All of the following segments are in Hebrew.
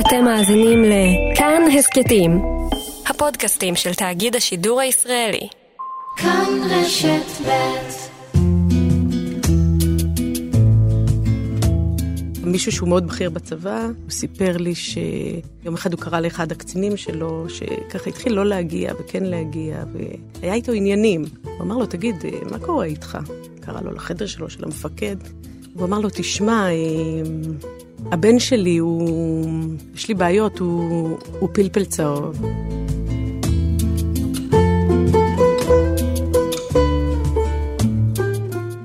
אתם מאזינים לכאן הסכתים, הפודקאסטים של תאגיד השידור הישראלי. כאן רשת ב' מישהו שהוא מאוד בכיר בצבא, הוא סיפר לי שיום אחד הוא קרא לאחד הקצינים שלו, שככה התחיל לא להגיע וכן להגיע, והיה איתו עניינים. הוא אמר לו, תגיד, מה קורה איתך? קרא לו לחדר שלו, של המפקד. הוא אמר לו, תשמע, הבן שלי הוא... יש לי בעיות, הוא, הוא פלפל צהוב.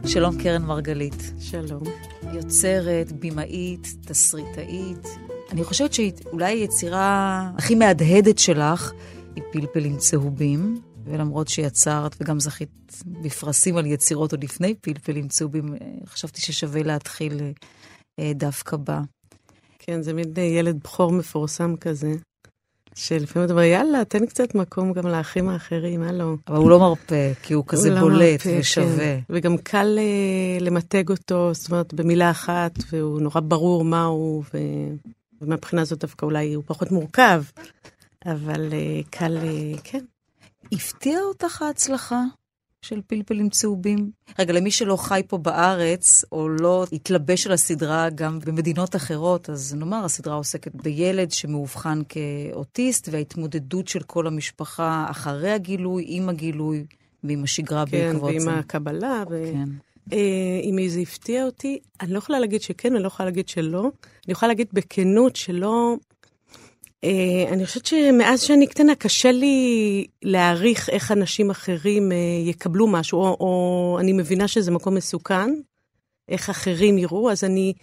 שלום קרן מרגלית. שלום. יוצרת, במאית, תסריטאית. אני חושבת שאולי היצירה הכי מהדהדת שלך היא פלפלים צהובים, ולמרות שיצרת וגם זכית בפרסים על יצירות עוד לפני פלפלים צהובים, חשבתי ששווה להתחיל אה, דווקא בה. כן, זה מין ילד בכור מפורסם כזה, שלפעמים אתה אומר, יאללה, תן קצת מקום גם לאחים האחרים, הלו. אבל הוא לא מרפה, כי הוא כזה הוא לא בולט לא מרפה, ושווה. כן. וגם קל uh, למתג אותו, זאת אומרת, במילה אחת, והוא נורא ברור מה הוא, ו... ומבחינה זאת דווקא אולי הוא פחות מורכב, אבל uh, קל, uh, כן. הפתיע אותך ההצלחה של פלפלים צהובים? רגע, למי שלא חי פה בארץ, או לא התלבש על הסדרה גם במדינות אחרות, אז נאמר, הסדרה עוסקת בילד שמאובחן כאוטיסט, וההתמודדות של כל המשפחה אחרי הגילוי, עם הגילוי, ועם השגרה כן, בעקבות זה. כן, ועם הקבלה. ו... כן. אם זה הפתיע אותי, אני לא יכולה להגיד שכן, אני לא יכולה להגיד שלא. אני יכולה להגיד בכנות שלא אני חושבת שמאז שאני קטנה קשה לי להעריך איך אנשים אחרים uh, יקבלו משהו, או, או אני מבינה שזה מקום מסוכן, איך אחרים יראו, אז אני,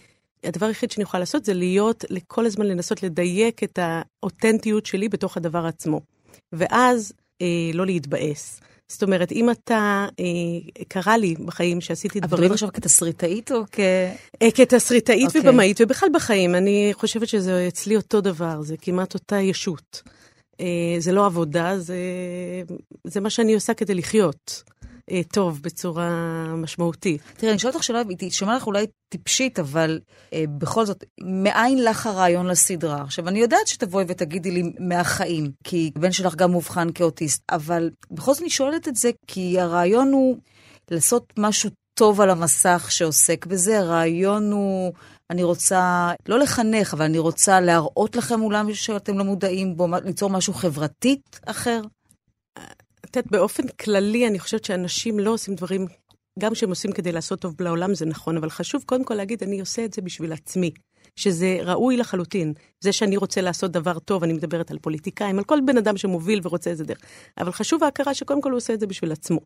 הדבר היחיד שאני יכולה לעשות זה להיות, לכל הזמן לנסות לדייק את האותנטיות שלי בתוך הדבר עצמו. ואז uh, לא להתבאס. זאת אומרת, אם אתה, אה, קרה לי בחיים שעשיתי דברים... אבל עכשיו כתסריטאית או כ... אה, כתסריטאית okay. אוקיי. ובמאית, ובכלל בחיים. אני חושבת שזה אצלי אותו דבר, זה כמעט אותה ישות. אה, זה לא עבודה, זה, זה מה שאני עושה כדי לחיות. אה, טוב בצורה משמעותית. תראה, אני שואלת אותך שאלה, היא תשמע לך אולי טיפשית, אבל אה, בכל זאת, מאין לך הרעיון לסדרה? עכשיו, אני יודעת שתבואי ותגידי לי מהחיים, כי הבן שלך גם מאובחן כאוטיסט, אבל בכל זאת אני שואלת את זה, כי הרעיון הוא לעשות משהו טוב על המסך שעוסק בזה, הרעיון הוא... אני רוצה, לא לחנך, אבל אני רוצה להראות לכם אולי שאתם לא מודעים בו, ליצור משהו חברתית אחר. את באופן כללי, אני חושבת שאנשים לא עושים דברים, גם כשהם עושים כדי לעשות טוב לעולם, זה נכון, אבל חשוב קודם כל להגיד, אני עושה את זה בשביל עצמי. שזה ראוי לחלוטין. זה שאני רוצה לעשות דבר טוב, אני מדברת על פוליטיקאים, על כל בן אדם שמוביל ורוצה איזה דרך. אבל חשוב ההכרה שקודם כל הוא עושה את זה בשביל עצמו.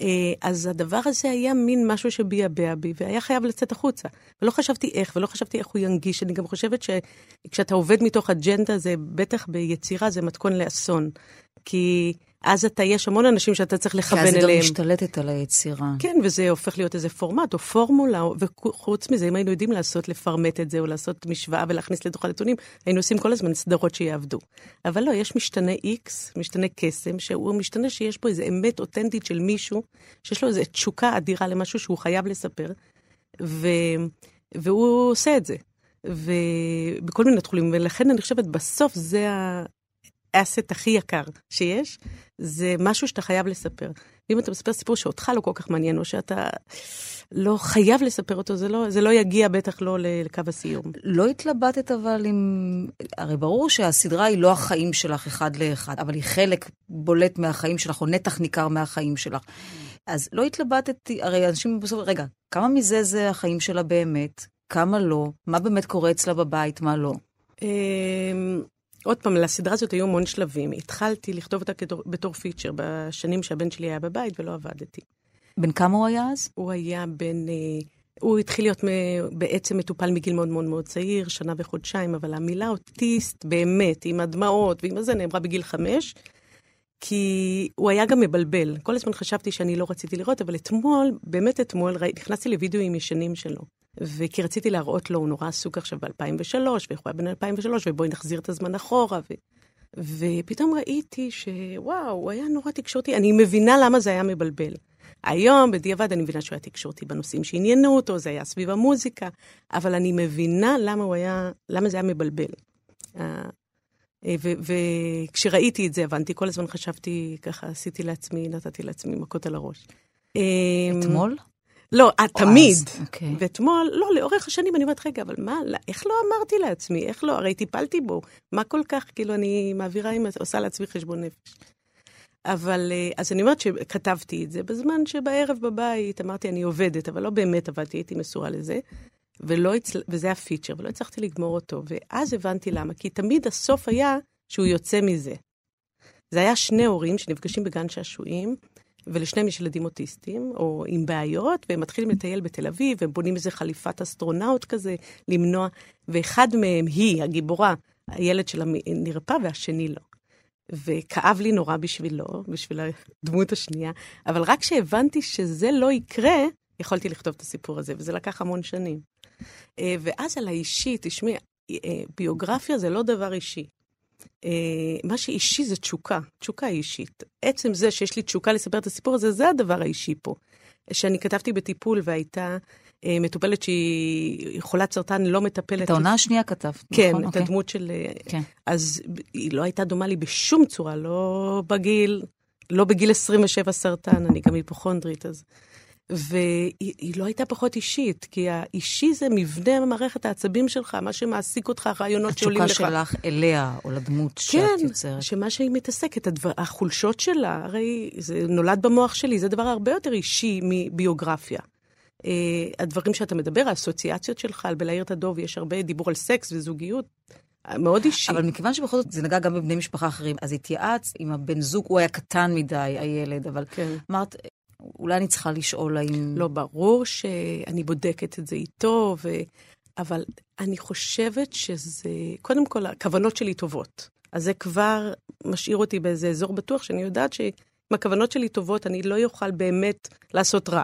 אה, אז הדבר הזה היה מין משהו שביעבע בי, והיה חייב לצאת החוצה. ולא חשבתי איך, ולא חשבתי איך הוא ינגיש. אני גם חושבת שכשאתה עובד מתוך אג'נדה, זה בטח ביצירה, זה מתכון לאסון. כי אז אתה, יש המון אנשים שאתה צריך לכוון אליהם. כי אז היא גם משתלטת על היצירה. כן, וזה הופך להיות איזה פורמט או פורמולה, וחוץ מזה, אם היינו יודעים לעשות, לפרמט את זה, או לעשות משוואה ולהכניס לתוך הנתונים, היינו עושים כל הזמן סדרות שיעבדו. אבל לא, יש משתנה X, משתנה קסם, שהוא משתנה שיש פה איזו אמת אותנטית של מישהו, שיש לו איזו תשוקה אדירה למשהו שהוא חייב לספר, ו... והוא עושה את זה. ובכל מיני תחומים, ולכן אני חושבת, בסוף זה ה... האסט הכי יקר שיש, זה משהו שאתה חייב לספר. ואם אתה מספר סיפור שאותך לא כל כך מעניין, או שאתה לא חייב לספר אותו, זה לא, זה לא יגיע בטח לא לקו הסיום. לא התלבטת אבל עם... הרי ברור שהסדרה היא לא החיים שלך אחד לאחד, אבל היא חלק בולט מהחיים שלך, או נתח ניכר מהחיים שלך. אז לא התלבטת, הרי אנשים בסוף, רגע, כמה מזה זה החיים שלה באמת? כמה לא? מה באמת קורה אצלה בבית, מה לא? עוד פעם, לסדרה הזאת היו המון שלבים. התחלתי לכתוב אותה כתור, בתור פיצ'ר בשנים שהבן שלי היה בבית ולא עבדתי. בן כמה הוא היה אז? הוא היה בן... אה, הוא התחיל להיות בעצם מטופל מגיל מאוד מאוד מאוד צעיר, שנה וחודשיים, אבל המילה אוטיסט, באמת, עם הדמעות ועם הזה, נאמרה בגיל חמש, כי הוא היה גם מבלבל. כל הזמן חשבתי שאני לא רציתי לראות, אבל אתמול, באמת אתמול, נכנסתי לוידאוים ישנים שלו. וכי רציתי להראות לו, הוא נורא עסוק עכשיו ב-2003, ואיך הוא היה בן 2003, ובואי נחזיר את הזמן אחורה. ו... ופתאום ראיתי שוואו, הוא היה נורא תקשורתי. אני מבינה למה זה היה מבלבל. היום, בדיעבד, אני מבינה שהוא היה תקשורתי בנושאים שעניינו אותו, זה היה סביב המוזיקה, אבל אני מבינה למה היה, למה זה היה מבלבל. אה, וכשראיתי את זה, הבנתי, כל הזמן חשבתי, ככה עשיתי לעצמי, נתתי לעצמי מכות על הראש. אתמול? לא, אה, תמיד. אוקיי. ואתמול, לא, לאורך השנים אני אומרת, רגע, אבל מה, לא, איך לא אמרתי לעצמי? איך לא? הרי טיפלתי בו. מה כל כך, כאילו, אני מעבירה, עם, עושה לעצמי חשבון נפש. אבל, אה, אז אני אומרת שכתבתי את זה בזמן שבערב בבית אמרתי, אני עובדת, אבל לא באמת עבדתי, הייתי מסורה לזה. ולא הצל... וזה ה feature, ולא הצלחתי לגמור אותו. ואז הבנתי למה, כי תמיד הסוף היה שהוא יוצא מזה. זה היה שני הורים שנפגשים בגן שעשועים, ולשניהם יש ילדים אוטיסטים, או עם בעיות, והם מתחילים לטייל בתל אביב, והם בונים איזה חליפת אסטרונאוט כזה, למנוע, ואחד מהם, היא, הגיבורה, הילד שלה נרפא, והשני לא. וכאב לי נורא בשבילו, בשביל הדמות השנייה, אבל רק כשהבנתי שזה לא יקרה, יכולתי לכתוב את הסיפור הזה, וזה לקח המון שנים. אה, ואז על האישי, תשמעי, אה, ביוגרפיה זה לא דבר אישי. אה, מה שאישי זה תשוקה, תשוקה אישית. עצם זה שיש לי תשוקה לספר את הסיפור הזה, זה הדבר האישי פה. שאני כתבתי בטיפול והייתה מטופלת שהיא חולת סרטן, לא מטפלת. את העונה השנייה כתבת, כן, נכון? את אוקיי. הדמות של... כן. אז היא לא הייתה דומה לי בשום צורה, לא בגיל, לא בגיל 27 סרטן, אני גם היפוכונדרית, אז... והיא לא הייתה פחות אישית, כי האישי זה מבנה מערכת העצבים שלך, מה שמעסיק אותך, הרעיונות שעולים לך. התשוקה שלך אליה, או לדמות כן, שאת יוצרת. כן, שמה שהיא מתעסקת, הדבר, החולשות שלה, הרי זה נולד במוח שלי, זה דבר הרבה יותר אישי מביוגרפיה. Uh, הדברים שאתה מדבר, האסוציאציות שלך, על בלהעיר את הדוב, יש הרבה דיבור על סקס וזוגיות, מאוד אישי. אבל מכיוון שבכל זאת זה נגע גם בבני משפחה אחרים, אז התייעצת עם הבן זוג, הוא היה קטן מדי, הילד, אבל כן. אמרת, אולי אני צריכה לשאול האם... לא, ברור שאני בודקת את זה איתו, ו... אבל אני חושבת שזה, קודם כל, הכוונות שלי טובות. אז זה כבר משאיר אותי באיזה אזור בטוח, שאני יודעת שאם הכוונות שלי טובות, אני לא אוכל באמת לעשות רע.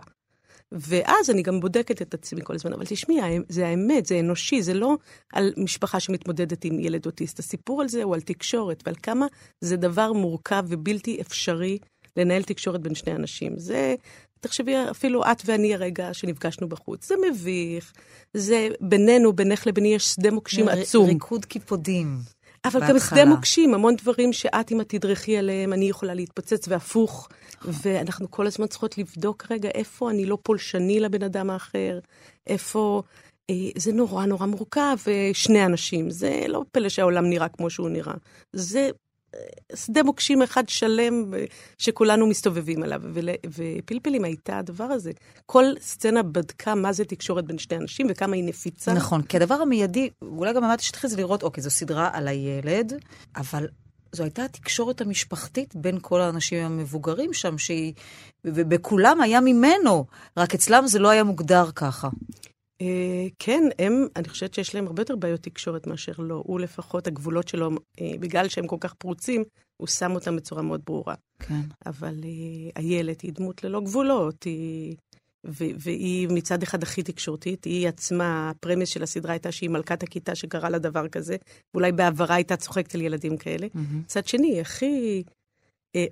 ואז אני גם בודקת את עצמי כל הזמן. אבל תשמעי, זה האמת, זה אנושי, זה לא על משפחה שמתמודדת עם ילד אוטיסט. הסיפור על זה הוא על תקשורת, ועל כמה זה דבר מורכב ובלתי אפשרי לנהל תקשורת בין שני אנשים. זה, תחשבי, אפילו את ואני הרגע שנפגשנו בחוץ. זה מביך, זה בינינו, בינך לביני יש שדה מוקשים עצום. ריקוד קיפודים. אבל גם שדה מוקשים, המון דברים שאת, אם את תדרכי עליהם, אני יכולה להתפוצץ והפוך. ואנחנו כל הזמן צריכות לבדוק רגע איפה אני לא פולשני לבן אדם האחר, איפה... אה, זה נורא נורא מורכב, שני אנשים. זה לא פלא שהעולם נראה כמו שהוא נראה. זה שדה מוקשים אחד שלם שכולנו מסתובבים עליו, ופלפלים הייתה הדבר הזה. כל סצנה בדקה מה זה תקשורת בין שני אנשים וכמה היא נפיצה. נכון, כי הדבר המיידי, אולי גם אמרתי שתתחיל לראות, אוקיי, זו סדרה על הילד, אבל זו הייתה התקשורת המשפחתית בין כל האנשים המבוגרים שם, שהיא, ובכולם היה ממנו, רק אצלם זה לא היה מוגדר ככה. אה, כן, הם, אני חושבת שיש להם הרבה יותר בעיות תקשורת מאשר לא. הוא לפחות, הגבולות שלו, אה, בגלל שהם כל כך פרוצים, הוא שם אותם בצורה מאוד ברורה. כן. אבל אה, איילת היא דמות ללא גבולות, היא... והיא מצד אחד הכי תקשורתית, היא עצמה, הפרמיס של הסדרה הייתה שהיא מלכת הכיתה שקרה לה דבר כזה, ואולי בעברה הייתה צוחקת על ילדים כאלה. מצד שני, היא הכי אה,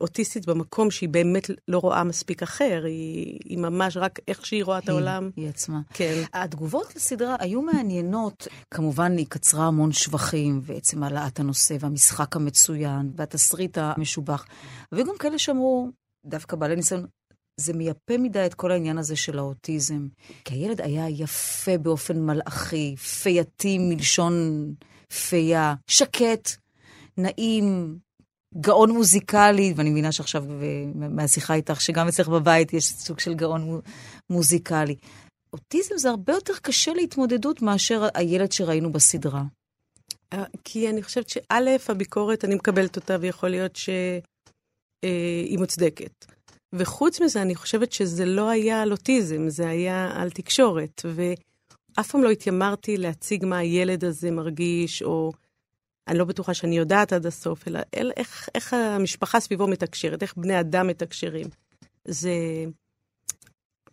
אוטיסטית במקום שהיא באמת לא רואה מספיק אחר, היא, היא ממש רק איך שהיא רואה את העולם. היא עצמה. כן. התגובות לסדרה היו מעניינות. כמובן, היא קצרה המון שבחים, ועצם העלאת הנושא, והמשחק המצוין, והתסריט המשובח. והיו גם כאלה שאמרו, דווקא בעלי ניסיון, זה מייפה מדי את כל העניין הזה של האוטיזם. כי הילד היה יפה באופן מלאכי, פייתי מלשון פייה, שקט, נעים, גאון מוזיקלי, ואני מבינה שעכשיו מהשיחה איתך, שגם אצלך בבית יש סוג של גאון מוזיקלי. אוטיזם זה הרבה יותר קשה להתמודדות מאשר הילד שראינו בסדרה. אה, כי אני חושבת שא', הביקורת, אני מקבלת אותה, ויכול להיות שהיא אה, מוצדקת. וחוץ מזה, אני חושבת שזה לא היה על אוטיזם, זה היה על תקשורת. ואף פעם לא התיימרתי להציג מה הילד הזה מרגיש, או אני לא בטוחה שאני יודעת עד הסוף, אלא אל, איך, איך המשפחה סביבו מתקשרת, איך בני אדם מתקשרים. זה,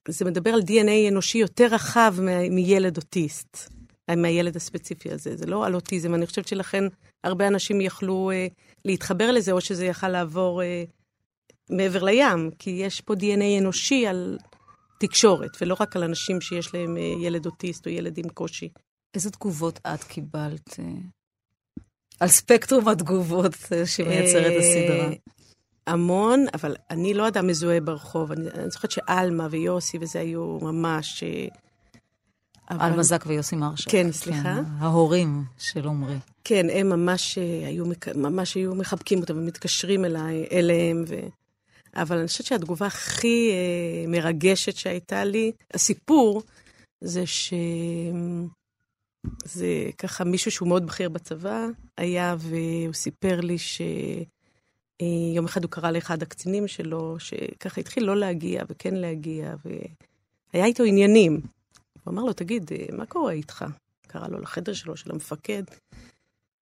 זה מדבר על DNA אנושי יותר רחב מילד אוטיסט, מהילד הספציפי הזה. זה לא על אוטיזם, אני חושבת שלכן הרבה אנשים יכלו אה, להתחבר לזה, או שזה יכל לעבור אה, מעבר לים, כי יש פה DNA אנושי על תקשורת, ולא רק על אנשים שיש להם אה, ילד אוטיסט או ילד עם קושי. איזה תגובות את קיבלת? על ספקטרום התגובות אה, שמייצרת הסדרה. אה, המון, אבל אני לא אדם מזוהה ברחוב. אני, אני זוכרת שעלמה ויוסי וזה היו ממש... אה, אבל- על מזק ויוסי מרשה. כן, סליחה. ההורים של עמרי. כן, הם ממש היו, ממש היו מחבקים אותם ומתקשרים אליי, אליהם. ו... אבל אני חושבת שהתגובה הכי מרגשת שהייתה לי, הסיפור, זה ש... זה ככה מישהו שהוא מאוד בכיר בצבא, היה והוא סיפר לי שיום אחד הוא קרא לאחד הקצינים שלו, שככה התחיל לא להגיע וכן להגיע, והיה איתו עניינים. הוא אמר לו, תגיד, אה, מה קורה איתך? קרא לו לחדר שלו, של המפקד.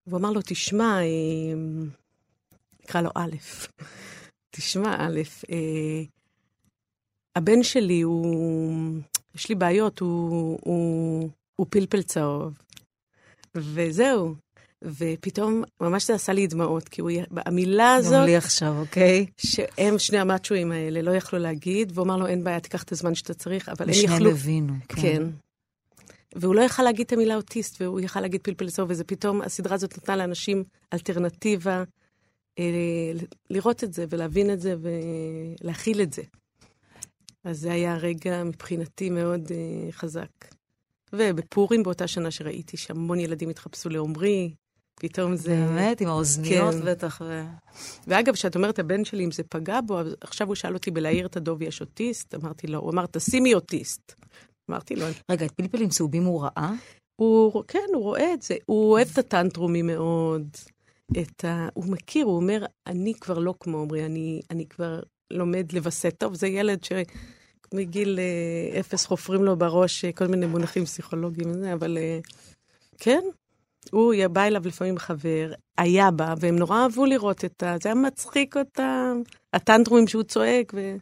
והוא אמר לו, תשמע, אה, נקרא לו א', תשמע, א', אה, הבן שלי הוא, יש לי בעיות, הוא, הוא, הוא פלפל צהוב. וזהו. ופתאום, ממש זה עשה לי דמעות, כי הוא, המילה גם הזאת, לי עכשיו, אוקיי? שהם, שני המאצ'ואים האלה, לא יכלו להגיד, והוא אמר לו, אין בעיה, תיקח את הזמן שאתה צריך, אבל הם ושניהם יכלו... הבינו. כן. והוא לא יכל להגיד את המילה אוטיסט, והוא יכל להגיד פלפל צהוב, וזה פתאום, הסדרה הזאת נתנה לאנשים אלטרנטיבה אה, לראות את זה ולהבין את זה ולהכיל את זה. אז זה היה רגע מבחינתי מאוד אה, חזק. ובפורים באותה שנה שראיתי שהמון ילדים התחפשו לעומרי, פתאום זה... באמת, עם האוזניות כן. בטח. ו... ואגב, כשאת אומרת הבן שלי, אם זה פגע בו, עכשיו הוא שאל אותי בלהעיר את הדוב, יש אוטיסט? אמרתי לו, הוא אמר, תשימי אוטיסט. אמרתי לו, רגע, את פלפלים צהובים הוא ראה? הוא, כן, הוא רואה את זה. הוא אוהב את הטנטרומים מאוד. את ה... הוא מכיר, הוא אומר, אני כבר לא כמו עמרי, אני, אני כבר לומד לווסת. טוב, זה ילד שמגיל אה, אפס חופרים לו בראש אה, כל מיני מונחים פסיכולוגיים וזה, אבל אה, כן, הוא בא אליו לפעמים חבר, היה בא, והם נורא אהבו לראות את ה... זה היה מצחיק אותם, הטנטרומים שהוא צועק, ו...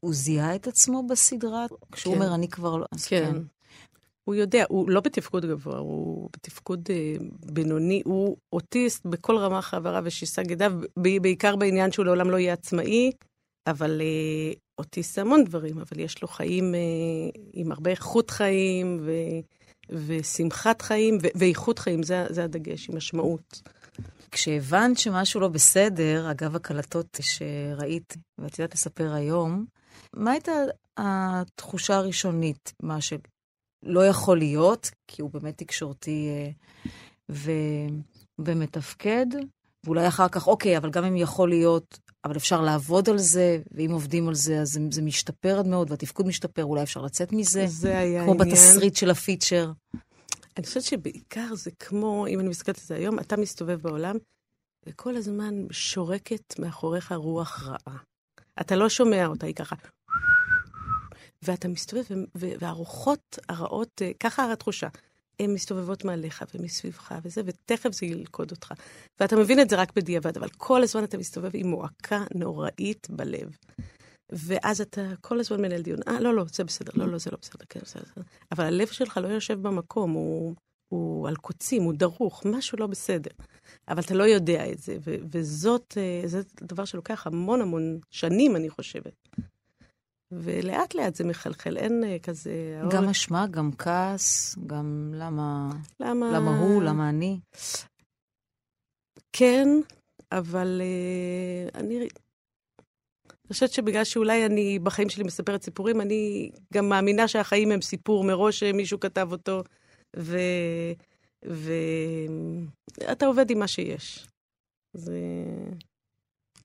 הוא זיהה את עצמו בסדרה? כשהוא כן. אומר, אני כבר לא... אז כן. הוא יודע, הוא לא בתפקוד גבוה, הוא בתפקוד אה, בינוני, הוא אוטיסט בכל רמה חברה ושיסה גידיו, ב- בעיקר בעניין שהוא לעולם לא יהיה עצמאי, אבל אה, אוטיסט זה המון דברים, אבל יש לו חיים אה, עם הרבה איכות חיים ו, ושמחת חיים ו, ואיכות חיים, זה, זה הדגש, עם משמעות. כשהבנת שמשהו לא בסדר, אגב הקלטות שראית, ואת יודעת לספר היום, מה הייתה התחושה הראשונית? מה שלא יכול להיות, כי הוא באמת תקשורתי אה, ו... ומתפקד, ואולי אחר כך, אוקיי, אבל גם אם יכול להיות, אבל אפשר לעבוד על זה, ואם עובדים על זה, אז זה, זה משתפר עד מאוד, והתפקוד משתפר, אולי אפשר לצאת מזה, זה היה כמו העניין. בתסריט של הפיצ'ר. אני חושבת שבעיקר זה כמו, אם אני מסתכלת על זה היום, אתה מסתובב בעולם, וכל הזמן שורקת מאחוריך רוח רעה. אתה לא שומע אותה, היא ככה. ואתה מסתובב, והרוחות הרעות, אה, ככה התחושה, הן מסתובבות מעליך ומסביבך וזה, ותכף זה ילכוד אותך. ואתה מבין את זה רק בדיעבד, אבל כל הזמן אתה מסתובב עם מועקה נוראית בלב. ואז אתה כל הזמן מנהל דיון, אה, לא, לא, זה בסדר, לא, לא, זה לא בסדר, כן, בסדר. בסדר." אבל הלב שלך לא יושב במקום, הוא, הוא על קוצים, הוא דרוך, משהו לא בסדר. אבל אתה לא יודע את זה, ו- וזאת, אה, זה דבר שלוקח המון המון שנים, אני חושבת. ולאט לאט זה מחלחל, אין אה, כזה... גם האור- אשמה, גם כעס, גם למה, למה... למה הוא, למה אני. כן, אבל אה, אני... אני חושבת שבגלל שאולי אני בחיים שלי מספרת סיפורים, אני גם מאמינה שהחיים הם סיפור מראש שמישהו כתב אותו, ו... ואתה עובד עם מה שיש. זה...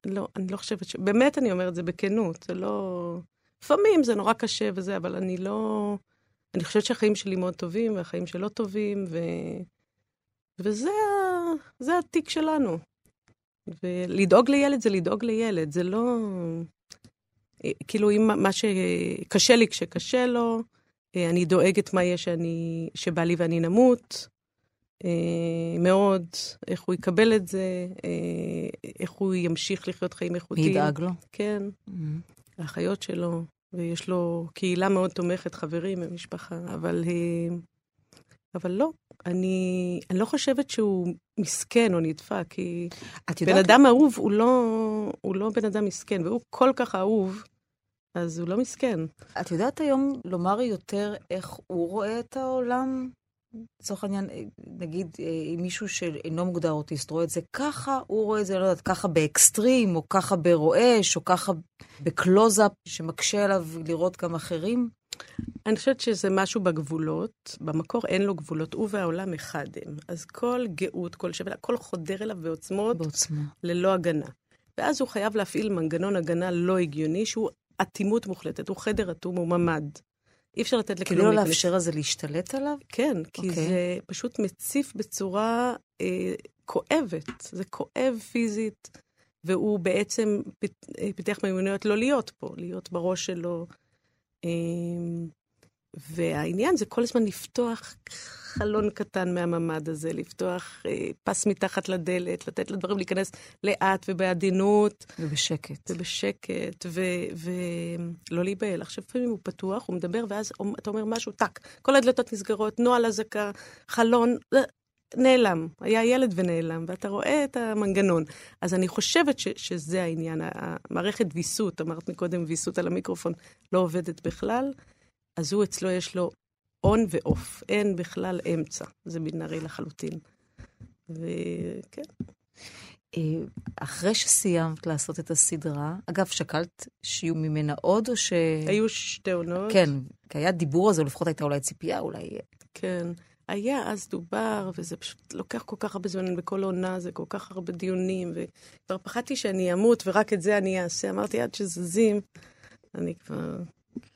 לא, אני לא חושבת ש... באמת אני אומרת זה בכנות, זה לא... לפעמים זה נורא קשה וזה, אבל אני לא... אני חושבת שהחיים שלי מאוד טובים, והחיים שלו טובים, ו... וזה התיק שלנו. ולדאוג לילד זה לדאוג לילד, זה לא... כאילו, אם מה שקשה לי כשקשה לו, אה, אני דואגת מה יהיה שאני, שבעלי ואני נמות, אה, מאוד, איך הוא יקבל את זה, אה, איך הוא ימשיך לחיות חיים מי איכותיים. ידאג לו? כן, האחיות שלו, ויש לו קהילה מאוד תומכת, חברים ומשפחה, אבל, אה, אבל לא, אני, אני לא חושבת שהוא מסכן או נדפק, כי את בן יודעת, אדם אהוב הוא לא, הוא לא בן אדם מסכן, והוא כל כך אהוב, אז הוא לא מסכן. את יודעת היום לומר יותר איך הוא רואה את העולם לצורך העניין, אה, נגיד, אה, אם מישהו שאינו מוגדר אוטיסט רואה את זה ככה, הוא רואה את זה, לא יודעת, ככה באקסטרים, או ככה ברועש, או ככה בקלוזאפ, שמקשה עליו לראות גם אחרים? אני חושבת שזה משהו בגבולות. במקור אין לו גבולות, הוא והעולם אחד הם. אז כל גאות, כל שפל, הכל חודר אליו בעוצמות, בעוצמה. ללא הגנה. ואז הוא חייב להפעיל מנגנון הגנה לא הגיוני, שהוא אטימות מוחלטת, הוא חדר אטום, הוא ממ"ד. אי אפשר לתת לכלום כאילו לא לאפשר לזה להשתלט עליו? כן, כי okay. אוקיי. זה פשוט מציף בצורה אה, כואבת. זה כואב פיזית, והוא בעצם פת, אה, פיתח מיומנויות לא להיות פה, להיות בראש שלו. אה, והעניין זה כל הזמן לפתוח חלון קטן מהממ"ד הזה, לפתוח אה, פס מתחת לדלת, לתת לדברים להיכנס לאט ובעדינות. ובשקט. ובשקט, ולא להיבהל. עכשיו, לפעמים הוא פתוח, הוא מדבר, ואז אתה אומר משהו, טאק, כל הדלתות נסגרות, נוהל אזעקה, חלון, אה, נעלם. היה ילד ונעלם, ואתה רואה את המנגנון. אז אני חושבת ש, שזה העניין. המערכת ויסות, אמרת מקודם ויסות על המיקרופון, לא עובדת בכלל. אז הוא אצלו יש לו און ואוף, אין בכלל אמצע. זה בינארי לחלוטין. וכן. אה, אחרי שסיימת לעשות את הסדרה, אגב, שקלת שיהיו ממנה עוד, או ש... היו שתי עונות. כן, כי היה דיבור על זה, או לפחות הייתה אולי ציפייה, אולי... כן. היה, אז דובר, וזה פשוט לוקח כל כך הרבה זמן, בכל עונה זה כל כך הרבה דיונים, וכבר פחדתי שאני אמות ורק את זה אני אעשה. אמרתי, עד שזזים, אני כבר...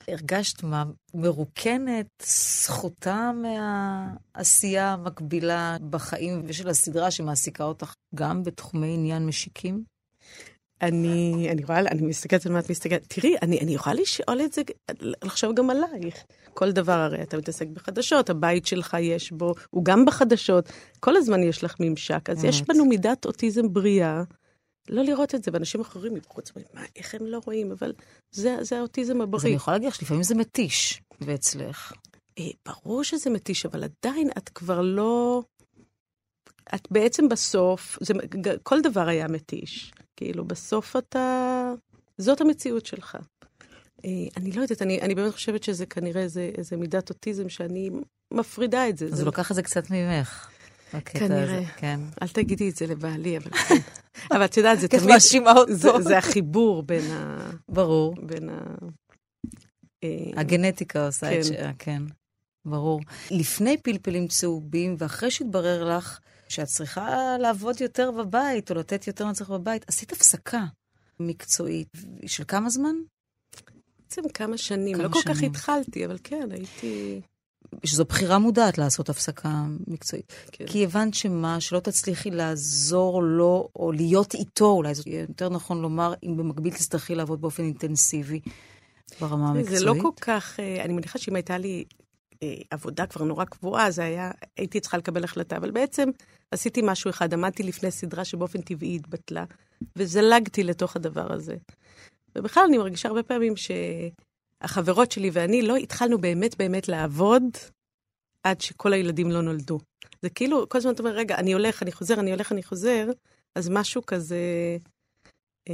הרגשת מה, מרוקנת, זכותה מהעשייה המקבילה בחיים ושל הסדרה שמעסיקה אותך גם בתחומי עניין משיקים? אני, אני רואה, אני מסתכלת על מה את מסתכלת. תראי, אני, אני יכולה לשאול את זה, לחשוב גם עלייך. כל דבר הרי אתה מתעסק בחדשות, הבית שלך יש בו, הוא גם בחדשות, כל הזמן יש לך ממשק. אז יש בנו מידת אוטיזם בריאה. לא לראות את זה, ואנשים אחרים מבחוץ אומרים, מה, איך הם לא רואים? אבל זה, זה האוטיזם הבריא. אז אני יכולה להגיד לך שלפעמים זה מתיש, ואצלך. אה, ברור שזה מתיש, אבל עדיין את כבר לא... את בעצם בסוף, זה, כל דבר היה מתיש. כאילו, בסוף אתה... זאת המציאות שלך. אה, אני לא יודעת, אני, אני באמת חושבת שזה כנראה איזה, איזה מידת אוטיזם שאני מפרידה את זה. אז הוא לוקח את זה קצת ממך. כנראה. הזה, כן. אל תגידי את זה לבעלי, אבל כן. אבל את יודעת, זה תמיד... מאשימה אותו. זה, זה החיבור בין ה... ברור. בין ה... אה, הגנטיקה עושה כן. את ש... כן, ברור. לפני פלפלים צהובים, ואחרי שהתברר לך שאת צריכה לעבוד יותר בבית, או לתת יותר מצליח בבית, עשית הפסקה מקצועית. של כמה זמן? בעצם כמה שנים. כמה לא כל שנים. כך התחלתי, אבל כן, הייתי... שזו בחירה מודעת לעשות הפסקה מקצועית. כן. כי הבנת שמה, שלא תצליחי לעזור לו, או להיות איתו, אולי זאת יהיה יותר נכון לומר, אם במקביל תצטרכי לעבוד באופן אינטנסיבי ברמה המקצועית. זה לא כל כך, אה, אני מניחה שאם הייתה לי אה, עבודה כבר נורא קבועה, זה היה, הייתי צריכה לקבל החלטה, אבל בעצם עשיתי משהו אחד, עמדתי לפני סדרה שבאופן טבעי התבטלה, וזלגתי לתוך הדבר הזה. ובכלל, אני מרגישה הרבה פעמים ש... החברות שלי ואני לא התחלנו באמת באמת לעבוד עד שכל הילדים לא נולדו. זה כאילו, כל הזמן אתה אומר, רגע, אני הולך, אני חוזר, אני הולך, אני חוזר, אז משהו כזה... אה,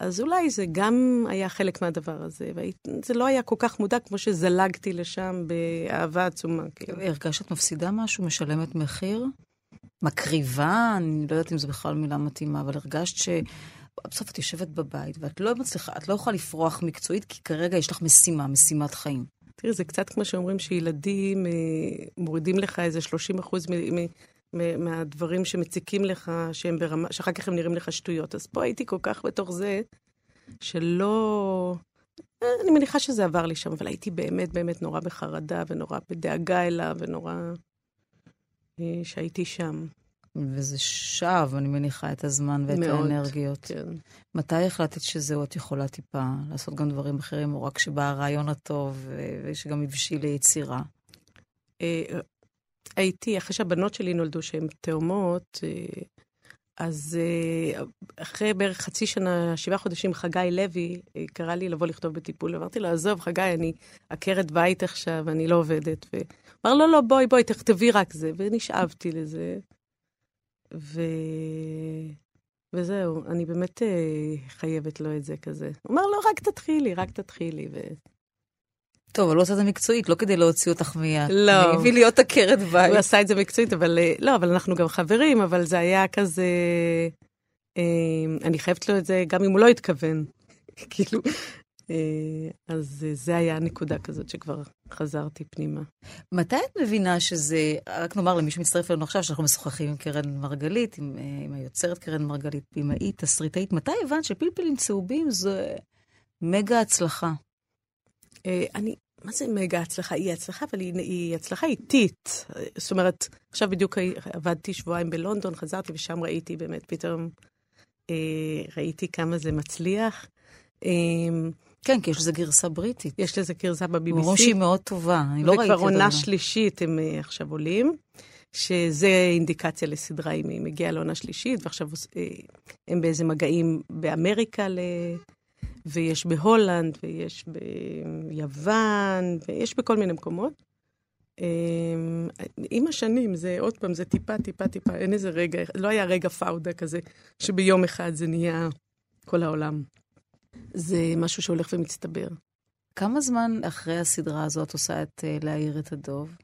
אז אולי זה גם היה חלק מהדבר הזה, וזה לא היה כל כך מודע כמו שזלגתי לשם באהבה עצומה. כאילו. הרגשת מפסידה משהו, משלמת מחיר? מקריבה? אני לא יודעת אם זו בכלל מילה מתאימה, אבל הרגשת ש... בסוף את יושבת בבית, ואת לא מצליחה, את לא יכולה לפרוח מקצועית, כי כרגע יש לך משימה, משימת חיים. תראי, זה קצת כמו שאומרים שילדים אה, מורידים לך איזה 30 אחוז מהדברים שמציקים לך, שהם ברמה, שאחר כך הם נראים לך שטויות. אז פה הייתי כל כך בתוך זה, שלא... אה, אני מניחה שזה עבר לי שם, אבל הייתי באמת באמת נורא בחרדה ונורא בדאגה אליו ונורא... אה, שהייתי שם. וזה שב, אני מניחה, את הזמן ואת מאוד, האנרגיות. כן. מתי החלטת שזהו, את יכולה טיפה לעשות גם דברים אחרים, או רק שבא הרעיון הטוב, ושגם הבשיל ליצירה? אה, הייתי, אחרי שהבנות שלי נולדו, שהן תאומות, אה, אז אה, אחרי בערך חצי שנה, שבעה חודשים, חגי לוי קרא לי לבוא לכתוב בטיפול. אמרתי לו, עזוב, חגי, אני עקרת בית עכשיו, אני לא עובדת. ואמר, לא, לא, בואי, בואי, תכתבי רק זה. ונשאבתי לזה. ו... וזהו, אני באמת אה, חייבת לו את זה כזה. הוא אמר לו, רק תתחילי, רק תתחילי. ו... טוב, אבל לא עושה את זה מקצועית, לא כדי להוציא אותך מיד. לא. הביא להיות עקרת בית. הוא עשה את זה מקצועית, אבל אה, לא, אבל אנחנו גם חברים, אבל זה היה כזה... אה, אני חייבת לו את זה גם אם הוא לא התכוון. כאילו, אז אה, זה היה נקודה כזאת שכבר חזרתי פנימה. מתי את מבינה שזה, רק נאמר למי שמצטרף אלינו עכשיו, שאנחנו משוחחים עם קרן מרגלית, עם, אה, עם היוצרת קרן מרגלית, במאית, תסריטאית, מתי הבנת שפלפלים צהובים זה מגה הצלחה? אה, אני, מה זה מגה הצלחה? היא הצלחה, אבל היא, היא הצלחה איטית. אה, זאת אומרת, עכשיו בדיוק עבדתי שבועיים בלונדון, חזרתי ושם ראיתי באמת, פתאום אה, ראיתי כמה זה מצליח. אה, כן, כי יש לזה גרסה בריטית. יש לזה גרסה אומרים ב-BBC. שהיא מאוד טובה, אני לא ראיתי וכבר את עונה זה. שלישית הם אה, עכשיו עולים, שזה אינדיקציה לסדרה אם היא מגיעה לעונה שלישית, ועכשיו אה, הם באיזה מגעים באמריקה, ל... ויש בהולנד, ויש ביוון, ויש בכל מיני מקומות. אה, עם השנים, זה עוד פעם, זה טיפה, טיפה, טיפה, אין איזה רגע, לא היה רגע פאודה כזה, שביום אחד זה נהיה כל העולם. זה משהו שהולך ומצטבר. כמה זמן אחרי הסדרה הזאת עושה את אה, להעיר את הדוב?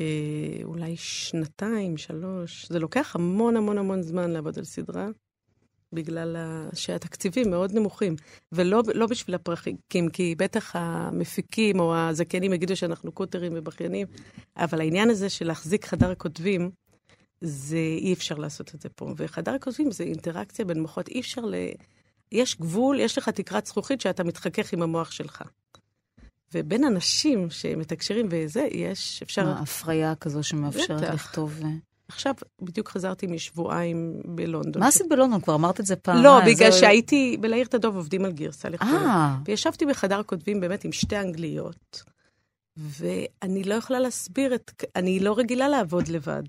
אה, אולי שנתיים, שלוש. זה לוקח המון המון המון זמן לעבוד על סדרה, בגלל. שהתקציבים מאוד נמוכים. ולא לא בשביל הפרקים, כי בטח המפיקים או הזכיינים יגידו שאנחנו קוטרים ובכיינים, אבל העניין הזה של להחזיק חדר כותבים, זה אי אפשר לעשות את זה פה. וחדר כותבים זה אינטראקציה בין מוחות, אי אפשר ל... יש גבול, יש לך תקרת זכוכית שאתה מתחכך עם המוח שלך. ובין אנשים שמתקשרים וזה, יש, אפשר... מה, הפריה כזו שמאפשרת בטח. לכתוב... אה, עכשיו, בדיוק חזרתי משבועיים בלונדון. מה עשית בלונדון? כבר אמרת את זה פעם. לא, בגלל שהייתי, בלהעיר את הדוב עובדים על גרסה לכתוב. אה, וישבתי בחדר כותבים באמת עם שתי אנגליות, ואני לא יכולה להסביר את... אני לא רגילה לעבוד לבד.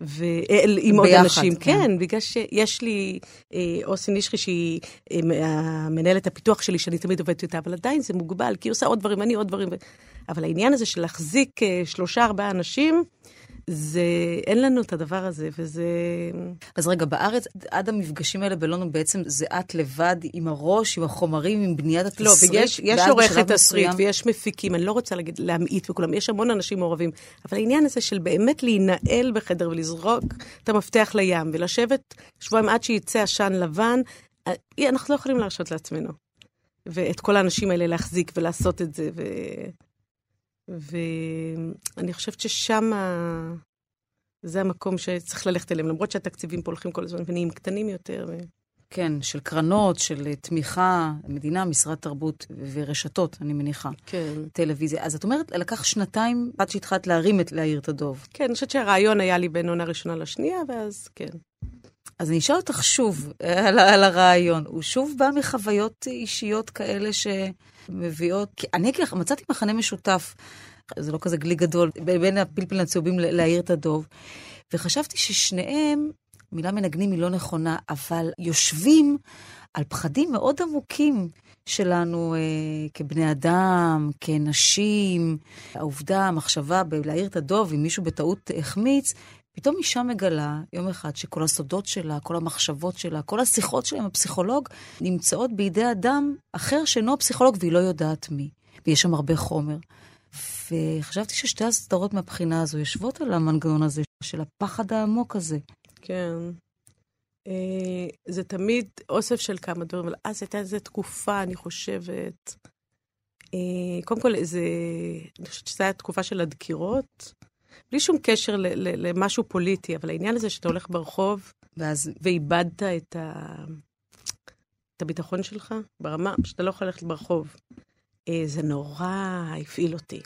ו... אה, עם עוד אנשים, כן. כן, בגלל שיש לי אה, אוסי נשרי, שהיא אה, מנהלת הפיתוח שלי, שאני תמיד עובדת איתה, אבל עדיין זה מוגבל, כי היא עושה עוד דברים, אני עוד דברים. אבל העניין הזה של להחזיק אה, שלושה, ארבעה אנשים, זה... אין לנו את הדבר הזה, וזה... אז רגע, בארץ, עד המפגשים האלה בלונדון בעצם זה את לבד עם הראש, עם החומרים, עם בניית התסריט. לא, ויש יש עורכת תסריט, ויש מפיקים, אני לא רוצה להגיד, להמעיט וכולם, יש המון אנשים מעורבים, אבל העניין הזה של באמת להינעל בחדר ולזרוק את המפתח לים, ולשבת שבועיים עד שיצא עשן לבן, אה, אנחנו לא יכולים להרשות לעצמנו. ואת כל האנשים האלה להחזיק ולעשות את זה, ו... ואני חושבת ששם זה המקום שצריך ללכת אליהם, למרות שהתקציבים פה הולכים כל הזמן ונהיים קטנים יותר. ו... כן, של קרנות, של אה, תמיכה, מדינה, משרד תרבות ורשתות, אני מניחה. כן. טלוויזיה. אז את אומרת, לקח שנתיים עד שהתחלת להרים את להעיר את הדוב. כן, אני חושבת שהרעיון היה לי בין עונה ראשונה לשנייה, ואז כן. אז אני אשאל אותך שוב אה, על, על הרעיון. הוא שוב בא מחוויות אישיות כאלה שמביאות... כי אני אגיד לך, מצאתי מחנה משותף, זה לא כזה גלי גדול, בין הפלפלים הצהובים להעיר את הדוב, וחשבתי ששניהם, מילה מנגנים היא לא נכונה, אבל יושבים על פחדים מאוד עמוקים שלנו אה, כבני אדם, כנשים. העובדה, המחשבה בלהעיר את הדוב, אם מישהו בטעות החמיץ, פתאום אישה מגלה יום אחד שכל הסודות שלה, כל המחשבות שלה, כל השיחות שלה עם הפסיכולוג, נמצאות בידי אדם אחר שאינו הפסיכולוג והיא לא יודעת מי. ויש שם הרבה חומר. וחשבתי ששתי הסדרות מהבחינה הזו יושבות על המנגנון הזה של הפחד העמוק הזה. כן. אה, זה תמיד אוסף של כמה דברים, אבל אז הייתה איזו תקופה, אני חושבת. אה, קודם כל, זה, אני חושבת שזו הייתה תקופה של הדקירות, בלי שום קשר ל, ל, למשהו פוליטי, אבל העניין הזה שאתה הולך ברחוב ואז ואיבדת את, ה, את הביטחון שלך ברמה שאתה לא יכול ללכת ברחוב. אה, זה נורא הפעיל אותי.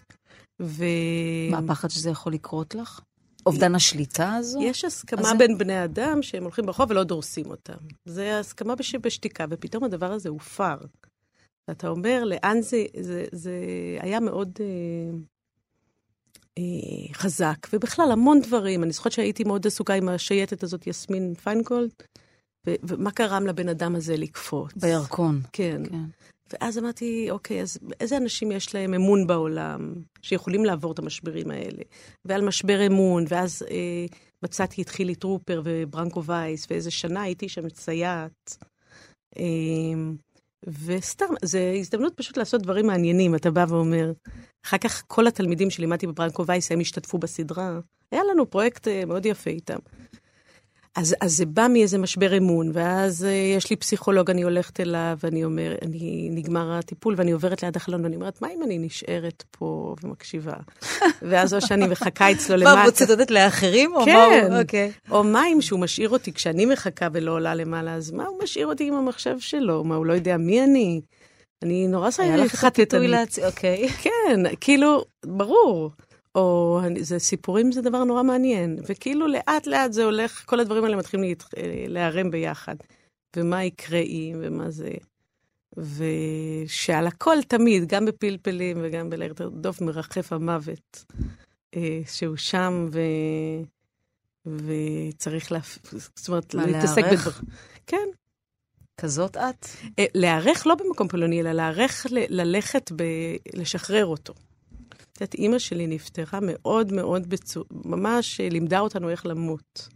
ו... מה הפחד שזה יכול לקרות לך? אובדן השליטה הזו? יש הסכמה אז זה- בין בני אדם שהם הולכים ברחוב ולא דורסים אותם. זה הסכמה בש... בשתיקה, ופתאום הדבר הזה הופר. ואתה אומר, לאן זה... זה, זה היה מאוד אה, אה, חזק, ובכלל, המון דברים. אני זוכרת שהייתי מאוד עסוקה עם השייטת הזאת, יסמין פיינגולד, ו... ומה גרם לבן אדם הזה לקפוץ. בירקון. כן. כן. ואז אמרתי, אוקיי, אז איזה אנשים יש להם אמון בעולם, שיכולים לעבור את המשברים האלה? ועל משבר אמון, ואז אה, מצאתי את חילי טרופר וברנקו וייס, ואיזה שנה הייתי שם סייעת. אה, וסתם, זו הזדמנות פשוט לעשות דברים מעניינים. אתה בא ואומר, אחר כך כל התלמידים שלימדתי בברנקו וייס, הם השתתפו בסדרה. היה לנו פרויקט אה, מאוד יפה איתם. אז, אז זה בא מאיזה משבר אמון, ואז uh, יש לי פסיכולוג, אני הולכת אליו, ואני אומר, אני, נגמר הטיפול, ואני עוברת ליד החלון, ואני אומרת, מה אם אני נשארת פה ומקשיבה? ואז או שאני מחכה אצלו למטה. מה, מצטטת לאחרים? או כן. מה הוא- אוקיי. או מה אם שהוא משאיר אותי כשאני מחכה ולא עולה למעלה, אז מה הוא משאיר אותי עם המחשב שלו? מה, הוא לא יודע מי אני? אני נורא היה לך. הפיתוי להציע, אוקיי. כן, כאילו, ברור. או זה סיפורים זה דבר נורא מעניין, וכאילו לאט לאט זה הולך, כל הדברים האלה מתחילים אה, להיערם ביחד. ומה יקרה אם, ומה זה. ושעל הכל תמיד, גם בפלפלים וגם בלעיר דוב, מרחף המוות, אה, שהוא שם ו... וצריך להפ... זאת אומרת, להתעסק להיערך? בדבר. כן. כזאת את? אה, להיערך לא במקום פולני, אלא להיערך ל- ללכת, ב... לשחרר אותו. את יודעת, אימא שלי נפטרה מאוד מאוד בצור... ממש אה, לימדה אותנו איך למות.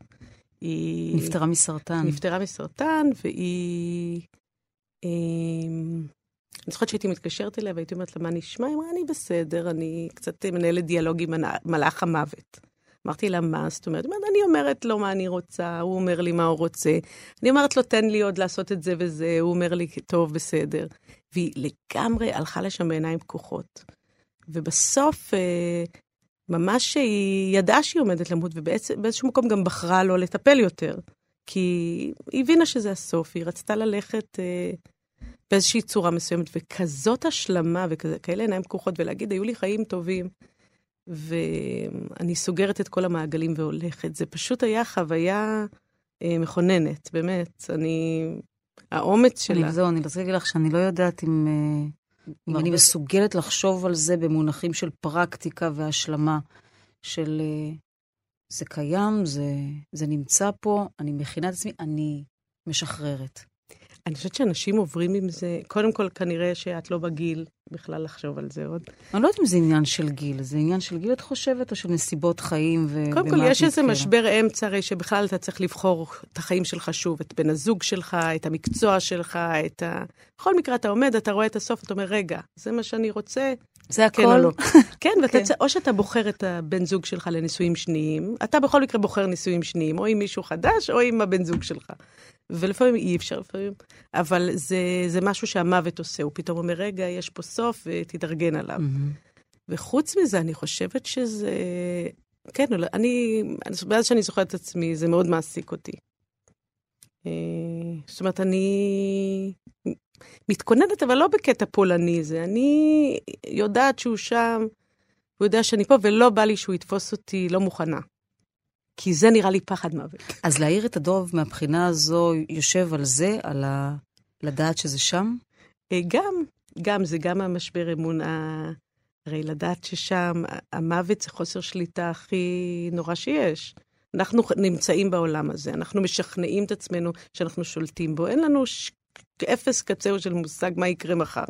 היא... נפטרה מסרטן. נפטרה מסרטן, והיא... אמ, אני זוכרת שהייתי מתקשרת אליה והייתי אומרת לה, מה נשמע? היא אמרה, אני בסדר, אני קצת מנהלת דיאלוג עם מלאך המוות. אמרתי לה, מה זאת אומרת, אני אומרת לו מה אני רוצה, הוא אומר לי מה הוא רוצה. אני אומרת לו, תן לי עוד לעשות את זה וזה, הוא אומר לי, טוב, בסדר. והיא לגמרי הלכה לשם בעיניים פקוחות. ובסוף, אה, ממש היא ידעה שהיא עומדת למות, ובאיזשהו מקום גם בחרה לא לטפל יותר. כי היא הבינה שזה הסוף, היא רצתה ללכת אה, באיזושהי צורה מסוימת, וכזאת השלמה וכאלה עיניים פקוחות, ולהגיד, היו לי חיים טובים, ואני סוגרת את כל המעגלים והולכת. זה פשוט היה חוויה אה, מכוננת, באמת. אני... האומץ שלה... אני, זהו, אני רוצה להגיד לך שאני לא יודעת אם, אה, אם אני מסוגלת לחשוב על זה במונחים של פרקטיקה והשלמה, של אה, זה קיים, זה, זה נמצא פה, אני מכינה את עצמי, אני משחררת. אני חושבת שאנשים עוברים עם זה, קודם כל, כנראה שאת לא בגיל בכלל לחשוב על זה עוד. אני לא יודעת אם זה עניין של גיל, זה עניין של גיל, את חושבת, או של נסיבות חיים ובמה קודם כל, יש איזה? משבר אמצע, הרי שבכלל אתה צריך לבחור את החיים שלך שוב, את בן הזוג שלך, את המקצוע שלך, את ה... בכל מקרה, אתה עומד, אתה רואה את הסוף, אתה אומר, רגע, זה מה שאני רוצה, זה הכל? כן או לא. כן, ואתה כן. צ... או שאתה בוחר את הבן זוג שלך לנישואים שניים, אתה בכל מקרה בוחר נישואים שניים, או עם מישהו חדש, או עם הבן זוג שלך. ולפעמים אי אפשר, לפעמים, אבל זה, זה משהו שהמוות עושה, הוא פתאום אומר, רגע, יש פה סוף, ותתארגן עליו. מהמם. וחוץ מזה, אני חושבת שזה... כן, אני, מאז שאני זוכרת את עצמי, זה מאוד מעסיק אותי. אה, זאת אומרת, אני מתכוננת, אבל לא בקטע פולני זה. אני יודעת שהוא שם, הוא יודע שאני פה, ולא בא לי שהוא יתפוס אותי לא מוכנה. כי זה נראה לי פחד מוות. אז להאיר את הדוב מהבחינה הזו יושב על זה, על ה... לדעת שזה שם? אה, גם, גם, זה גם המשבר אמון, ה- הרי לדעת ששם המוות זה חוסר שליטה הכי נורא שיש. אנחנו נמצאים בעולם הזה, אנחנו משכנעים את עצמנו שאנחנו שולטים בו. אין לנו ש... אפס קצהו של מושג מה יקרה מחר.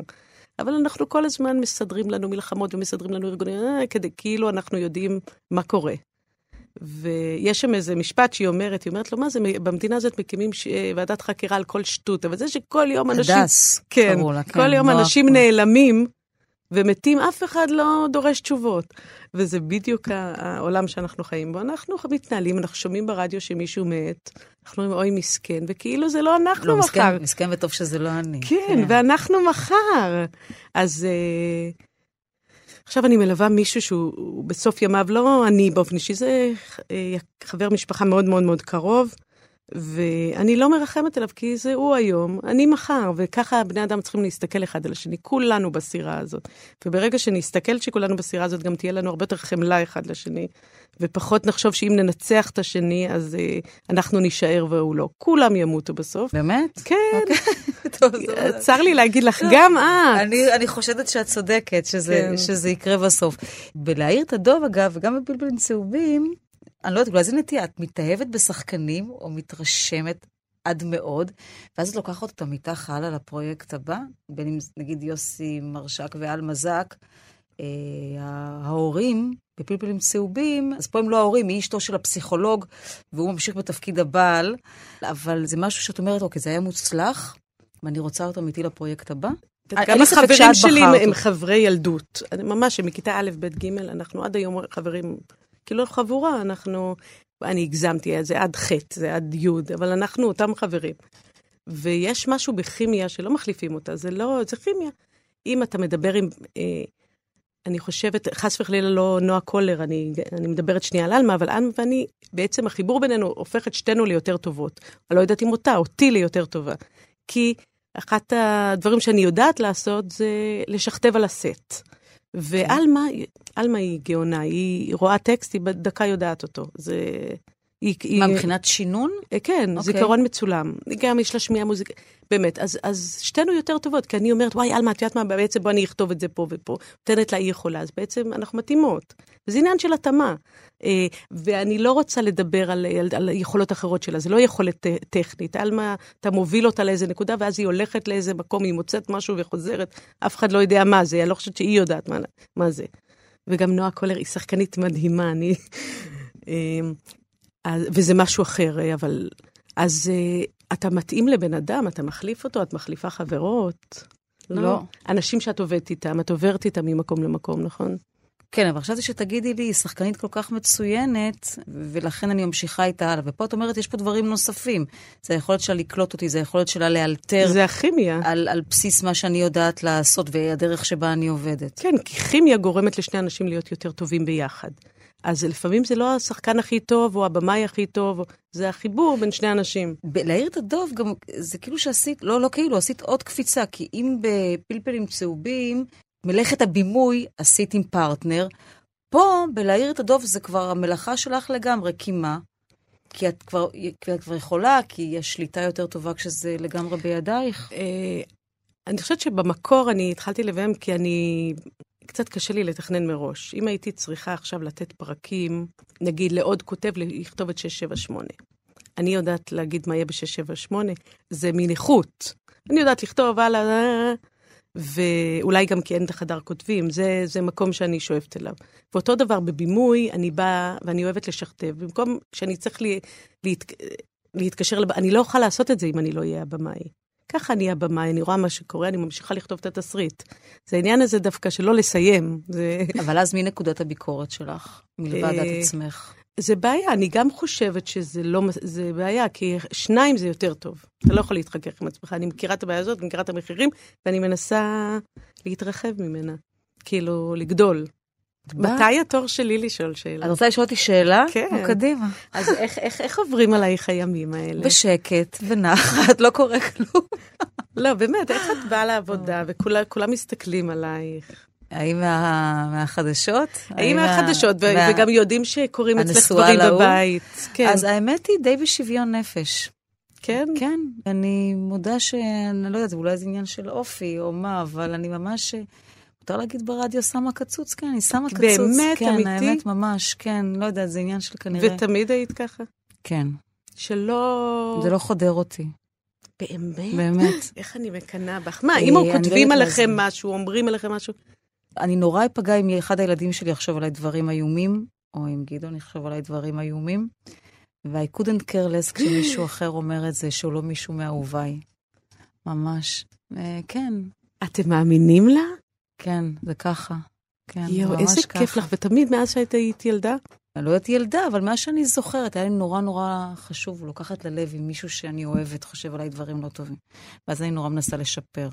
אבל אנחנו כל הזמן מסדרים לנו מלחמות ומסדרים לנו ארגונים, אה, כדי כאילו אנחנו יודעים מה קורה. ויש שם איזה משפט שהיא אומרת, היא אומרת לו, מה זה, במדינה הזאת מקימים ש... ועדת חקירה על כל שטות, אבל זה שכל יום אנשים... הדס, כן, קראו לה, כן, כל יום נועה אנשים פול. נעלמים ומתים, אף אחד לא דורש תשובות. וזה בדיוק העולם שאנחנו חיים בו. אנחנו מתנהלים, אנחנו שומעים ברדיו שמישהו מת, אנחנו אומרים, אוי, מסכן, וכאילו זה לא אנחנו לא, מחר. מסכן, מסכן וטוב שזה לא אני. כן, ואנחנו מחר. אז אה, עכשיו אני מלווה מישהו שהוא הוא בסוף ימיו, לא אני באופן אישי, זה אה, חבר משפחה מאוד מאוד מאוד קרוב, ואני לא מרחמת עליו, כי זה הוא היום, אני מחר, וככה בני אדם צריכים להסתכל אחד על השני, כולנו בסירה הזאת. וברגע שנסתכל שכולנו בסירה הזאת, גם תהיה לנו הרבה יותר חמלה אחד לשני, ופחות נחשוב שאם ננצח את השני, אז אה, אנחנו נישאר והוא לא. כולם ימותו בסוף. באמת? כן, טוב, זה- צר לי להגיד לך, גם את. אני, אני חושדת שאת צודקת, שזה, כן. שזה יקרה בסוף. בלהעיר את הדוב, אגב, וגם בבלבלים צהובים, אני לא יודעת, אולי זה נטייה, את מתאהבת בשחקנים, או מתרשמת עד מאוד, ואז את לוקחת אותם איתך הלאה לפרויקט הבא, בין אם נגיד יוסי מרשק ואל מזק, אה, ההורים בפלפלים צהובים, אז פה הם לא ההורים, היא אשתו של הפסיכולוג, והוא ממשיך בתפקיד הבעל, אבל זה משהו שאת אומרת, אוקיי, זה היה מוצלח, ואני רוצה אותו איתי לפרויקט הבא. גם החברים שאת שלי הם. חברי ילדות. ממש, הם מכיתה א', ב', ג', אנחנו עד היום חברים, כאילו חבורה, אנחנו, אני הגזמתי, זה עד ח', זה עד י', אבל אנחנו אותם חברים. ויש משהו בכימיה שלא מחליפים אותה, זה לא, זה כימיה. אם אתה מדבר עם, אה, אני חושבת, חס וחלילה לא נועה קולר, אני, אני מדברת שנייה על עלמה, אבל עלמה ואני, בעצם החיבור בינינו הופך את שתינו ליותר טובות. אני לא יודעת אם אותה, אותי ליותר טובה. כי אחת הדברים שאני יודעת לעשות זה לשכתב על הסט. ועלמה, עלמה היא גאונה, היא רואה טקסט, היא בדקה יודעת אותו. זה... היא, היא, מה, מבחינת שינון? אה, כן, אוקיי. זיכרון מצולם. גם יש לה שמיעה מוזיקה. באמת, אז, אז שתינו יותר טובות, כי אני אומרת, וואי, אלמה, את יודעת מה, בעצם בוא אני אכתוב את זה פה ופה. נותנת לה, היא יכולה, אז בעצם אנחנו מתאימות. זה עניין של התאמה. אה, ואני לא רוצה לדבר על, על, על יכולות אחרות שלה, זה לא יכולת אה, טכנית. אלמה, אתה מוביל אותה לאיזה נקודה, ואז היא הולכת לאיזה מקום, היא מוצאת משהו וחוזרת, אף אחד לא יודע מה זה, אני לא חושבת שהיא יודעת מה, מה זה. וגם נועה קולר היא שחקנית מדהימה, אני... אז- וזה משהו אחר, אה, אבל... אז אה, אתה מתאים לבן אדם, אתה מחליף אותו, את מחליפה חברות. לא. אנשים שאת עובדת איתם, את עוברת איתם ממקום למקום, נכון? כן, אבל חשבתי שתגידי לי, היא שחקנית כל כך מצוינת, ולכן אני ממשיכה איתה הלאה. ופה את אומרת, יש פה דברים נוספים. זה היכולת שלה לקלוט אותי, זה היכולת שלה לאלתר זה הכימיה. על, על בסיס מה שאני יודעת לעשות והדרך שבה אני עובדת. כן, כי כימיה גורמת לשני אנשים להיות יותר טובים ביחד. אז לפעמים זה לא השחקן הכי טוב, או הבמאי הכי טוב, זה החיבור בין שני אנשים. להעיר את הדוב גם, זה כאילו שעשית, לא, לא כאילו, עשית עוד קפיצה, כי אם בפלפלים צהובים, מלאכת הבימוי עשית עם פרטנר, פה, בלהעיר את הדוב, זה כבר המלאכה שלך לגמרי, כי מה? כי את כבר, כי את כבר יכולה, כי יש שליטה יותר טובה כשזה לגמרי בידייך. אה, אני חושבת שבמקור אני התחלתי לביים כי אני... קצת קשה לי לתכנן מראש. אם הייתי צריכה עכשיו לתת פרקים, נגיד לעוד כותב לכתוב את 678. אני יודעת להגיד מה יהיה ב-678, זה מניחות. אני יודעת לכתוב, הלאה, אה, ואולי גם כי אין את החדר כותבים, זה, זה מקום שאני שואפת אליו. ואותו דבר בבימוי, אני באה ואני אוהבת לשכתב. במקום שאני צריך לי, להת, להתקשר, לב... אני לא אוכל לעשות את זה אם אני לא אהיה הבמאי. ככה אני הבמאי, אני רואה מה שקורה, אני ממשיכה לכתוב את התסריט. זה העניין הזה דווקא שלא לסיים. זה, אבל אז מי נקודת הביקורת שלך, מלבד אה, את עצמך? זה בעיה, אני גם חושבת שזה לא, זה בעיה, כי שניים זה יותר טוב. אתה לא יכול להתחכך עם עצמך. אני מכירה את הבעיה הזאת, אני מכירה את המחירים, ואני מנסה להתרחב ממנה. כאילו, לגדול. מתי התור שלי לשאול שאלה? את רוצה לשאול אותי שאלה? כן. נו, קדימה. אז איך, איך, איך עוברים עלייך הימים האלה? בשקט ונחת, לא קורה כלום. לא, באמת, איך את באה לעבודה וכולם מסתכלים עלייך? האם מה, מהחדשות? האם מה- מהחדשות, וגם יודעים שקורים אצלך דברים? בבית. כן, אז האמת היא די בשוויון נפש. כן? כן, אני מודה שאני לא יודעת, אולי זה עניין של אופי או מה, אבל אני ממש... מותר להגיד ברדיו שמה קצוץ? כן, אני שמה קצוץ. באמת? כן, אמיתי? האמת, ממש, כן, לא יודעת, זה עניין של כנראה... ותמיד היית ככה? כן, שלא... זה לא חודר אותי, באמת? באמת. איך אני מקנאה בך. מה, אה, אם אני לא כותבים עליכם. משהו, אומרים עליכם משהו, אני נורא אפגע אם אחד הילדים שלי יחשוב עליי דברים איומים, או אם גדעון יחשוב עליי דברים איומים, ו-I couldn't care less כשמישהו אחר אומר את זה, שהוא לא מישהו מאהוביי. ממש. אה, כן, אתם מאמינים לה? כן, זה ככה. כן, יואו, ממש איזה ככה. כיף לך, ותמיד מאז שהיית היית ילדה? אני לא יודעת ילדה, אבל מה שאני זוכרת, היה לי נורא נורא חשוב לקחת ללב אם מישהו שאני אוהבת חושב עליי דברים לא טובים. ואז אני נורא מנסה לשפר.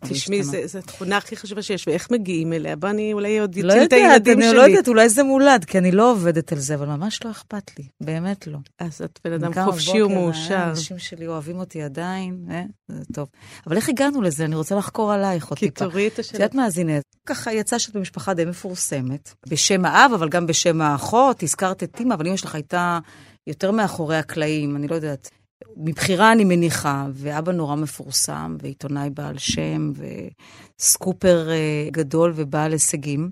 תשמעי. זו התכונה הכי חשובה שיש, ואיך מגיעים אליה? בוא, אני אולי עוד לא אציל את יודעת, הילדים אני שלי. לא יודעת, אולי זה מולד, כי אני לא עובדת על זה, אבל ממש לא אכפת לי, באמת לא. אז את בן אדם חופשי ומאושר. האנשים שלי אוהבים אותי עדיין, אה? זה טוב. אבל איך הגענו לזה? אני רוצה לחקור עלייך עוד כי טיפה. תוריד את את השאלה. יודעת מה, אז הנה, ככה יצא שאת במשפחה די מפורסמת, בשם האב, אבל גם בשם האחות, הזכרת את אימא, אבל אימא שלך הייתה יותר מאחורי הקלעים, אני לא יודעת. מבחירה אני מניחה, ואבא נורא מפורסם, ועיתונאי בעל שם, וסקופר אה, גדול ובעל הישגים.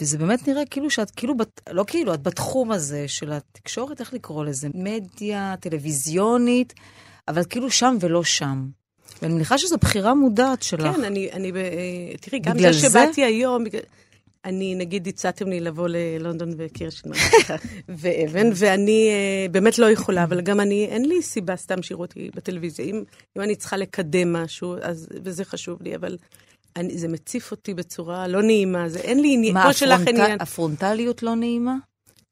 וזה באמת נראה כאילו שאת כאילו, בת, לא כאילו, את בתחום הזה של התקשורת, איך לקרוא לזה? מדיה, טלוויזיונית, אבל כאילו שם ולא שם. ואני מניחה שזו בחירה מודעת שלך. כן, אני, אני, אה, תראי, גם בגלל זה? שבאתי היום, אני, נגיד, הצעתם לי לבוא ללונדון וקירשנמן ואבן, ואני uh, באמת לא יכולה, אבל גם אני, אין לי סיבה סתם שיראו אותי בטלוויזיה. אם, אם אני צריכה לקדם משהו, אז, וזה חשוב לי, אבל אני, זה מציף אותי בצורה לא נעימה, זה אין לי עניין, מה, כמו שלך. עניין. הפרונטליות לא נעימה?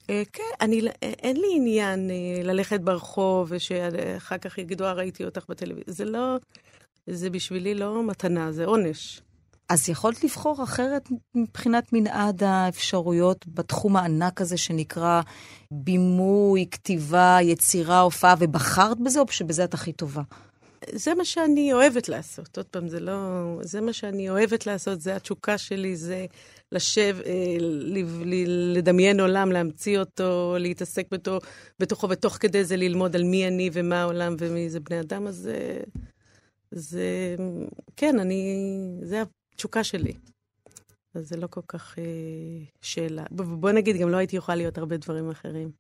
Uh, כן, אני, אין לי עניין ללכת ברחוב, ושאחר כך יגידו, אה, ראיתי אותך בטלוויזיה. זה לא, זה בשבילי לא מתנה, זה עונש. אז יכולת לבחור אחרת מבחינת מנעד האפשרויות בתחום הענק הזה שנקרא בימוי, כתיבה, יצירה, הופעה, ובחרת בזה, או שבזה את הכי טובה? זה מה שאני אוהבת לעשות. עוד פעם, זה לא... זה מה שאני אוהבת לעשות, זה התשוקה שלי, זה לשב, אה, לדמיין עולם, להמציא אותו, להתעסק בתו, בתוכו, ותוך כדי זה ללמוד על מי אני ומה העולם ומי זה בני אדם, אז זה... זה... כן, אני... זה התשוקה שלי. אז זה לא כל כך אה, שאלה. בוא נגיד, גם לא הייתי יכולה להיות הרבה דברים אחרים.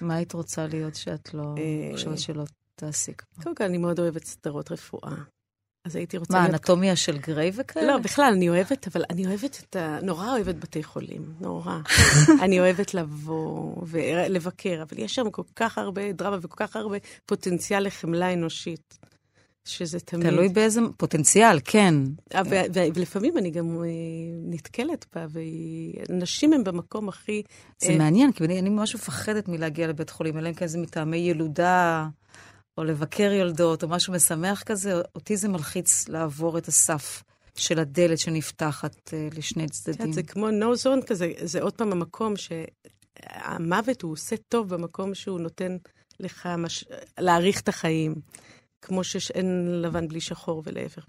מה היית רוצה להיות שאת לא אה, חושבת שלא תעסיק? קודם כל, אני מאוד אוהבת סדרות רפואה. אז הייתי רוצה מה, להיות... מה, אנטומיה של גריי וכאלה? לא, בכלל, אני אוהבת, אבל אני אוהבת את ה... נורא אוהבת בתי חולים, נורא. אני אוהבת לבוא ולבקר, אבל יש שם כל כך הרבה דרמה וכל כך הרבה פוטנציאל לחמלה אנושית. שזה תמיד... תלוי באיזה פוטנציאל, כן. אה, ולפעמים אני גם אה, נתקלת בה, ונשים הן במקום הכי... זה מעניין, כי אני ממש מפחדת מלהגיע לבית חולים, אלא אם כן זה מטעמי ילודה, או לבקר יולדות, או משהו משמח כזה, אותי זה מלחיץ לעבור את הסף. של הדלת שנפתחת לשני צדדים. זה כמו no zone כזה, זה עוד פעם המקום שהמוות הוא עושה טוב במקום שהוא נותן לך מש... להאריך את החיים. כמו שאין לבן בלי שחור ולהפך.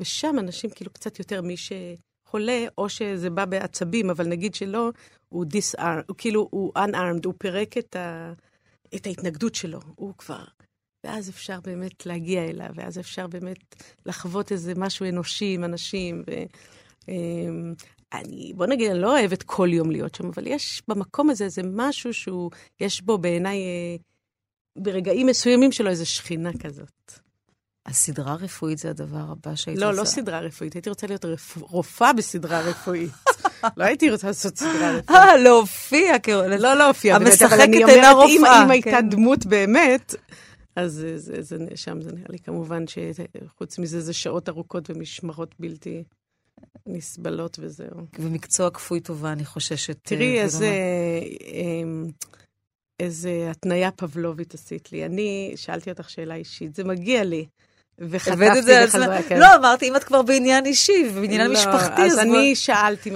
ושם אנשים כאילו קצת יותר מי שחולה, או שזה בא בעצבים, אבל נגיד שלא, הוא disarmed, הוא כאילו, הוא unarmed, הוא פירק את, ה, את ההתנגדות שלו, הוא כבר... ואז אפשר באמת להגיע אליו, ואז אפשר באמת לחוות איזה משהו אנושי עם אנשים. ו, אמ, אני, בוא נגיד, אני לא אוהבת כל יום להיות שם, אבל יש במקום הזה איזה משהו שהוא, יש בו בעיניי אה, ברגעים מסוימים שלו איזו שכינה כזאת. הסדרה הרפואית זה הדבר הבא שהיית לא, לא סדרה רפואית, הייתי רוצה להיות רפ... רופאה בסדרה רפואית. לא הייתי רוצה לעשות סדרה רפואית. אה, להופיע. לא להופיע, באמת, אבל אני אומרת, אם, אם הייתה כן. דמות באמת, אז זה, זה, זה, שם זה נראה לי כמובן שחוץ מזה זה שעות ארוכות ומשמרות בלתי נסבלות וזהו. ומקצוע כפוי טובה, אני חוששת. תראי אה, איזה... התניה פבלובית עשית לי. אני שאלתי אותך שאלה אישית, זה מגיע לי. וחטפתי לחזרה. כן. לא, אמרתי, אם את כבר בעניין אישי ובעניין לא, משפחתי, אז... אז אני שאלתי,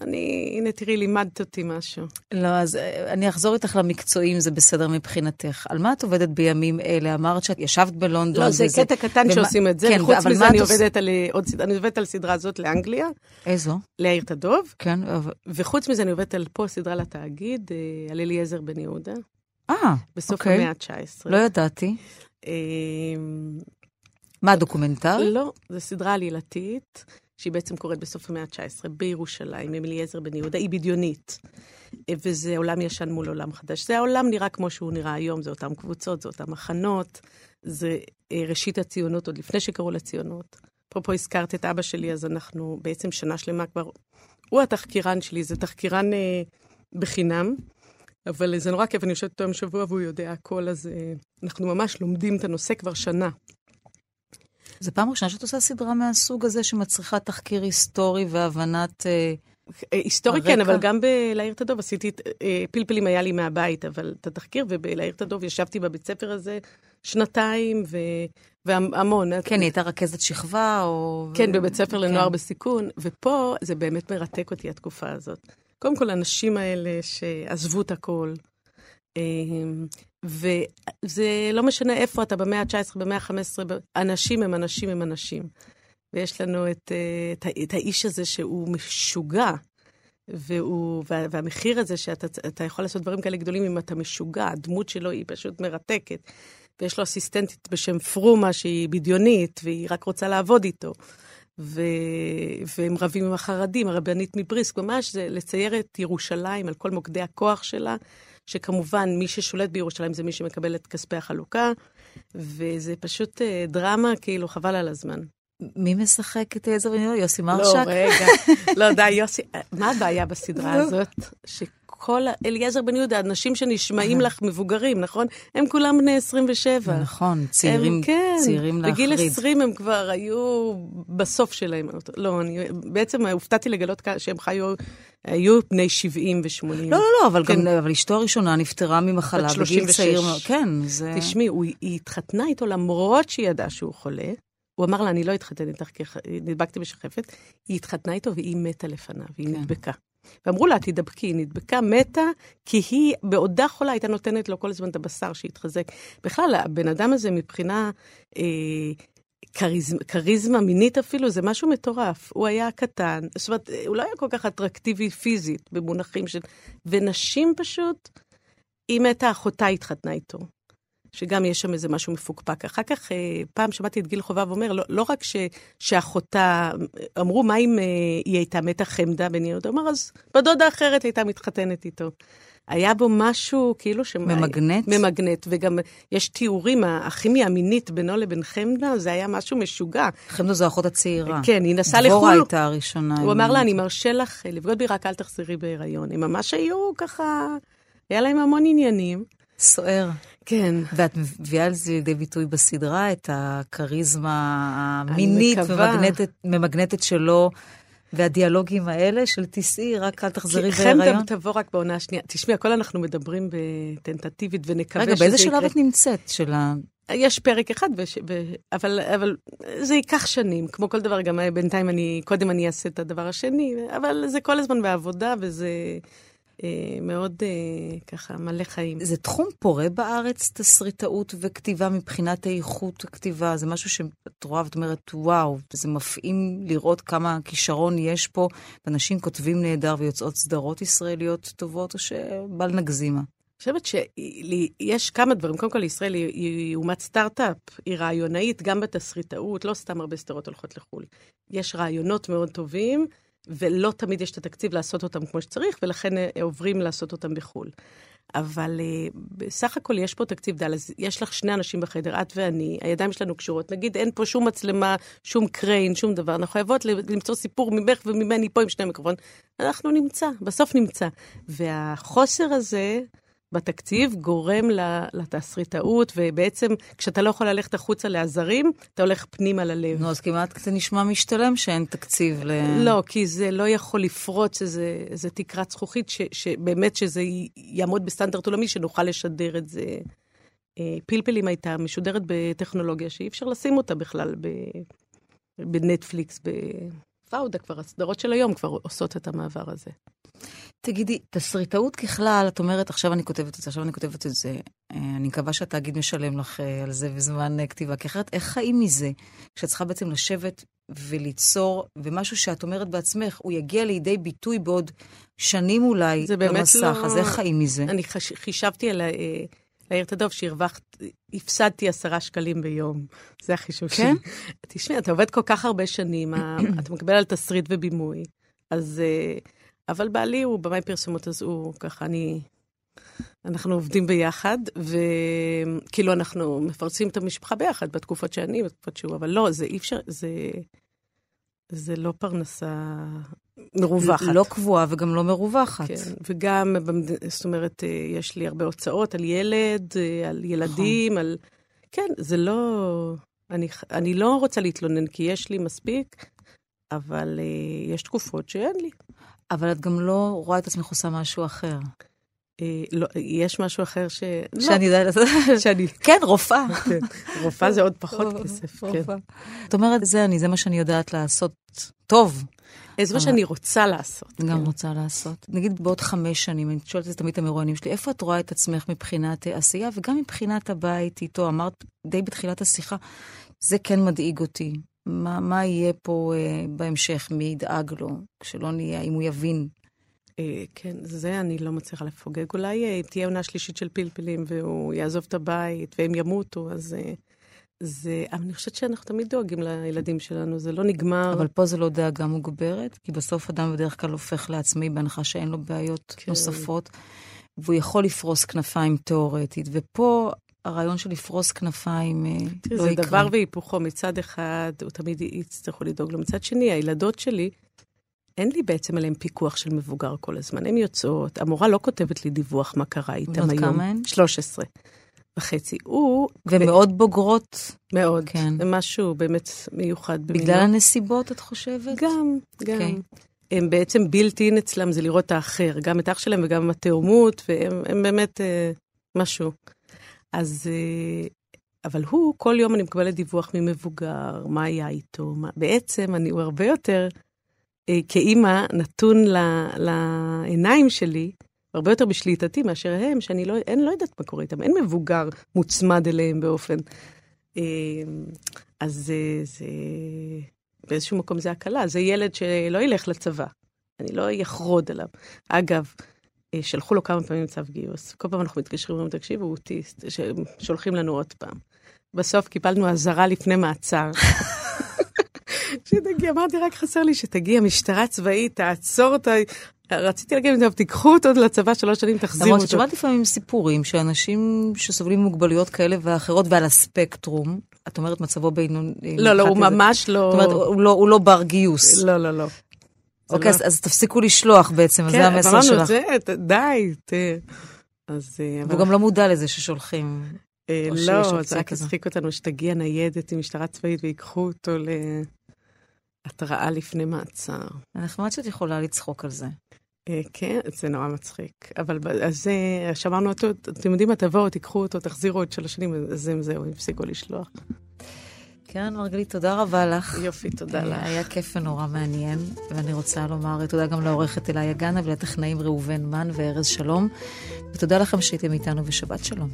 אני, הנה תראי, לימדת אותי משהו. לא, אז אה, אני אחזור איתך למקצועים, זה בסדר מבחינתך. על מה את עובדת בימים אלה? אמרת שאת ישבת בלונדון. לא, זה וזה... קטע קטן ומה... שעושים את זה, כן, וחוץ מזה אני עובדת על עוד אני עובדת על סדרה הזאת לאנגליה. איזו? להעיר את הדוב. כן. אבל... וחוץ מזה אני עובדת על פה סדרה לתאגיד, אה, על אליעזר בן יהודה. אה, בסוף אוקיי. המאה ה-19. לא ידעתי. מה, דוקומנטר? לא, זו סדרה עלילתית, שהיא בעצם קורית בסוף המאה ה-19 בירושלים, עם אליעזר בן יהודה, היא בדיונית. וזה עולם ישן מול עולם חדש. זה העולם נראה כמו שהוא נראה היום, זה אותן קבוצות, זה אותן מחנות, זה אה, ראשית הציונות, עוד לפני שקראו לציונות. אפרופו הזכרת את אבא שלי, אז אנחנו בעצם שנה שלמה כבר... הוא התחקירן שלי, זה תחקירן אה, בחינם, אבל זה נורא כיף, אני יושבת איתו עם שבוע והוא יודע הכל, אז אה, אנחנו ממש לומדים את הנושא כבר שנה. זו פעם ראשונה שאת עושה סדרה מהסוג הזה שמצריכה תחקיר היסטורי והבנת... אה, אה, היסטורי כן, אבל גם בלהעיר את הדוב עשיתי, אה, פלפלים היה לי מהבית, אבל את התחקיר, ובלהעיר את הדוב ישבתי בבית ספר הזה שנתיים, ו... והמון. כן, היא הייתה רכזת שכבה, או... כן, בבית ספר לנוער כן. בסיכון, ופה זה באמת מרתק אותי, התקופה הזאת. קודם כל, הנשים האלה שעזבו את הכל, וזה לא משנה איפה אתה, במאה ה-19, במאה ה-15, אנשים הם אנשים הם אנשים. ויש לנו את, אה, את, את האיש הזה שהוא משוגע, והוא, וה, והמחיר הזה שאתה יכול לעשות דברים כאלה גדולים אם אתה משוגע, הדמות שלו היא פשוט מרתקת. ויש לו אסיסטנטית בשם פרומה שהיא בדיונית, והיא רק רוצה לעבוד איתו. ו... והם רבים עם החרדים, הרבנית מבריסק, ממש זה לצייר את ירושלים על כל מוקדי הכוח שלה, שכמובן מי ששולט בירושלים זה מי שמקבל את כספי החלוקה, וזה פשוט אה, דרמה, כאילו, חבל על הזמן. מי משחק את בן יהודה? יוסי לא, מרשק? רגע. לא, די, יוסי, מה הבעיה בסדרה הזאת? שכל ה- אליעזר בן יהודה, אנשים שנשמעים לך מבוגרים, נכון? הם כולם בני 27. נכון, צעירים, הם, כן, צעירים בגיל להחריד. 20 הם כבר היו בסוף שלהם. לא, אני בעצם הופתעתי לגלות שהם חיו, היו בני 70 ו-80. לא, לא, לא, אבל כן. גם, אבל אשתו הראשונה נפטרה ממחלה בגיל 36. צעיר. כן, זה... תשמעי, הוא- היא התחתנה איתו למרות שהיא ידעה שהוא חולה. הוא אמר לה, אני לא אתחתן איתך כי נדבקתי בשחפת. היא התחתנה איתו והיא מתה לפניו, היא כן. נדבקה. ואמרו לה, תדבקי, היא נדבקה, מתה, כי היא בעודה חולה הייתה נותנת לו כל הזמן את הבשר שיתחזק. בכלל, הבן אדם הזה מבחינה אה, כריזמה, כריזמה מינית אפילו, זה משהו מטורף. הוא היה קטן, זאת אומרת, הוא לא היה כל כך אטרקטיבי פיזית במונחים של... ונשים פשוט, היא מתה, אחותה התחתנה איתו. שגם יש שם איזה משהו מפוקפק. אחר כך, אה, פעם שמעתי את גיל חובב אומר, לא, לא רק ש, שאחותה, אמרו, מה אם אה, היא הייתה מתה חמדה בן יהודה? הוא אמר, אז בדודה אחרת הייתה מתחתנת איתו. היה בו משהו כאילו ש... ממגנט? ממגנט, וגם יש תיאורים, הכימיה המינית בינו לבין חמדה, זה היה משהו משוגע. חמדו זו האחות הצעירה. כן, היא נסעה דבורה לחו"ל. הייתה הראשונה. הוא אמר לה, אני מרשה לך לבגוד בי, רק אל תחזרי בהיריון. הם ממש היו ככה, היה להם המון עניינים. סוער. כן. ואת מביאה על זה לידי ביטוי בסדרה, את הכריזמה המינית מקווה. ממגנטת, שלו, והדיאלוגים האלה של תיסעי, רק אל תחזרי בהיריון. תבוא רק בעונה השנייה. תשמעי, הכל אנחנו מדברים בטנטטיבית ונקווה רגע, שזה באיזה יקרה. שלב את נמצאת של ה... יש פרק אחד, וש... ו... אבל, אבל זה ייקח שנים, כמו כל דבר, גם בינתיים אני, קודם אני אעשה את הדבר השני, אבל זה כל הזמן בעבודה, וזה מאוד אה, ככה מלא חיים. זה תחום פורה בארץ, תסריטאות וכתיבה מבחינת איכות הכתיבה? זה משהו שאת רואה ואת אומרת, וואו, זה מפעים לראות כמה כישרון יש פה, ואנשים כותבים נהדר ויוצאות סדרות ישראליות טובות, או שבל נגזימה? אני חושבת שיש כמה דברים. קודם כל, ישראל היא, היא אומת סטארט-אפ, היא רעיונאית גם בתסריטאות, לא סתם הרבה סדרות הולכות לחו"ל. יש רעיונות מאוד טובים, ולא תמיד יש את התקציב לעשות אותם כמו שצריך, ולכן אה, עוברים לעשות אותם בחו"ל. אבל אה, בסך הכל יש פה תקציב דל, אז יש לך שני אנשים בחדר, את ואני, הידיים שלנו קשורות. נגיד, אין פה שום מצלמה, שום קריין, שום דבר. אנחנו חייבות למצוא סיפור ממך וממני פה עם שני מיקרופון. אנחנו נמצא, בסוף נמצא. והחוסר הזה... בתקציב גורם לתסריטאות, ובעצם כשאתה לא יכול ללכת החוצה לעזרים, אתה הולך פנימה ללב. נו, אז כמעט זה נשמע משתלם שאין תקציב ל... לא, כי זה לא יכול לפרוץ איזה, תקרת זכוכית, ש, שבאמת שזה יעמוד בסטנדרט עולמי, שנוכל לשדר את זה. אה, פלפלים הייתה משודרת בטכנולוגיה שאי אפשר לשים אותה בכלל ב, בנטפליקס, בפאודה כבר, הסדרות של היום כבר עושות את המעבר הזה. תגידי, תסריטאות ככלל, את אומרת, עכשיו אני כותבת את זה, עכשיו אני כותבת את זה. אה, אני מקווה שהתאגיד משלם לך אה, על זה בזמן אה, כתיבה, כי אחרת, איך חיים מזה? כשאת צריכה בעצם לשבת וליצור, ומשהו שאת אומרת בעצמך, הוא יגיע לידי ביטוי בעוד שנים אולי זה באמת במסך, לא- אז איך חיים מזה? אני חש... חישבתי על ה- להעיר את הדוב שהרווחת, הפסדתי עשרה שקלים ביום. זה החישוב כן? שלי. תשמעי, אתה עובד כל כך הרבה שנים, אתה מקבל על תסריט ובימוי, אז... אה, אבל בעלי הוא במאי פרסומות, אז הוא ככה, אני... אנחנו עובדים ביחד, וכאילו אנחנו מפרסמים את המשפחה ביחד, בתקופות שאני, בתקופות שהוא, אבל לא, זה אי אפשר, זה... זה לא פרנסה מרווחת. לא קבועה וגם לא מרווחת. כן, וגם. זאת אומרת, אה, יש לי הרבה הוצאות על ילד, אה, על ילדים, על... כן, זה לא... אני, אני לא רוצה להתלונן, כי יש לי מספיק, אבל uh, יש תקופות שאין לי. אבל את גם לא רואה את עצמך עושה משהו אחר. Uh, לא, יש משהו אחר ש... שאני יודעת לעשות... שאני... כן, רופאה. כן, רופאה זה עוד פחות כסף, כן. את אומרת, זה אני, זה מה שאני יודעת לעשות טוב. זה מה שאני רוצה לעשות. גם כן. רוצה לעשות. נגיד בעוד חמש שנים, אני שואלת את זה תמיד את המרואיינים שלי, איפה את רואה את עצמך מבחינת אה, עשייה, וגם מבחינת הבית איתו? אמרת די בתחילת השיחה, זה כן מדאיג אותי. מה, מה יהיה פה אה, בהמשך? מי ידאג לו? כשלא נהיה, אם הוא יבין. אה, כן, זה אני לא מצליחה לפוגג. אולי אה, תהיה עונה שלישית של פלפלים והוא יעזוב את הבית והם ימותו, אז... אה, זה, אבל אני חושבת שאנחנו תמיד דואגים לילדים שלנו, זה לא נגמר. אבל פה זה לא דאגה מוגברת, כי בסוף אדם בדרך כלל הופך לעצמאי בהנחה שאין לו בעיות כן. נוספות, והוא יכול לפרוס כנפיים תיאורטית. ופה הרעיון של לפרוס כנפיים אה, לא זה יקרה. דבר והיפוכו. מצד אחד, הוא תמיד יצטרכו לדאוג לו. מצד שני, הילדות שלי, אין לי בעצם עליהן פיקוח של מבוגר כל הזמן. הן יוצאות, המורה לא כותבת לי דיווח מה קרה בנות היום. כמה הן? 13 וחצי. הוא... ומאוד בוגרות, מאוד. כן. זה משהו באמת מיוחד במינו. בגלל הנסיבות, את חושבת? גם, גם. אוקיי. הם בעצם בלתי אין אצלם זה לראות את האחר, גם את אח שלהם וגם התאומות, והם הם באמת אה, משהו. אז, אה, אבל הוא, כל יום אני מקבלת דיווח ממבוגר, מה היה איתו, מה, בעצם אני, הוא הרבה יותר, אה, כאימא, נתון ל, לעיניים שלי, הרבה יותר בשליטתי מאשר הם, שאני לא, אין, לא יודעת מה קורה איתם, אין מבוגר מוצמד אליהם באופן. אה, אז זה, זה, באיזשהו מקום זה הקלה, זה ילד שלא ילך לצבא, אני לא אחרוד עליו. אגב, אה, שלחו לו כמה פעמים צו גיוס, כל פעם אנחנו מתקשרים ואומרים, תקשיב, הוא אוטיסט, שולחים לנו עוד פעם. בסוף קיבלנו אזהרה לפני מעצר. שתגיע, אמרתי, רק חסר לי שתגיע משטרה צבאית, תעצור אותה. רציתי להגיד להם, תיקחו אותו לצבא שלוש שנים, תחזירו למרות אותו. ששמעתי לפעמים סיפורים שאנשים שסובלים ממוגבלויות כאלה ואחרות ועל הספקטרום, את אומרת מצבו בינוני. לא, לא, הוא ממש לא... זאת אומרת, לא- הוא לא בר גיוס. לא, לא, לא. אוקיי, לא- אז- אז תפסיקו לשלוח בעצם, אז זה כן, המסר אמרנו, שלך. זה, די, ת... אז... אה, והוא גם לא מודע לזה ששולחים. אה, לא, זה רק כזו. הצחיק אותנו שתגיע ניידת עם משטרה צבאית ויקחו אותו להתראה לפני מעצר. נחמד שאת יכולה לצחוק על זה. אה, כן, זה נורא מצחיק. אבל אז שמרנו אותו, אתם יודעים מה, תבואו, תיקחו אותו, תחזירו עוד שלוש שנים, אז זהו, הפסיקו לשלוח. קרן מרגלית, תודה רבה לך. יופי, תודה אה, לך. היה כיף ונורא מעניין, ואני רוצה לומר תודה גם לעורכת אליה גנה ולטכנאים ראובן מן וארז שלום, ותודה לכם שהייתם איתנו ושבת שלום.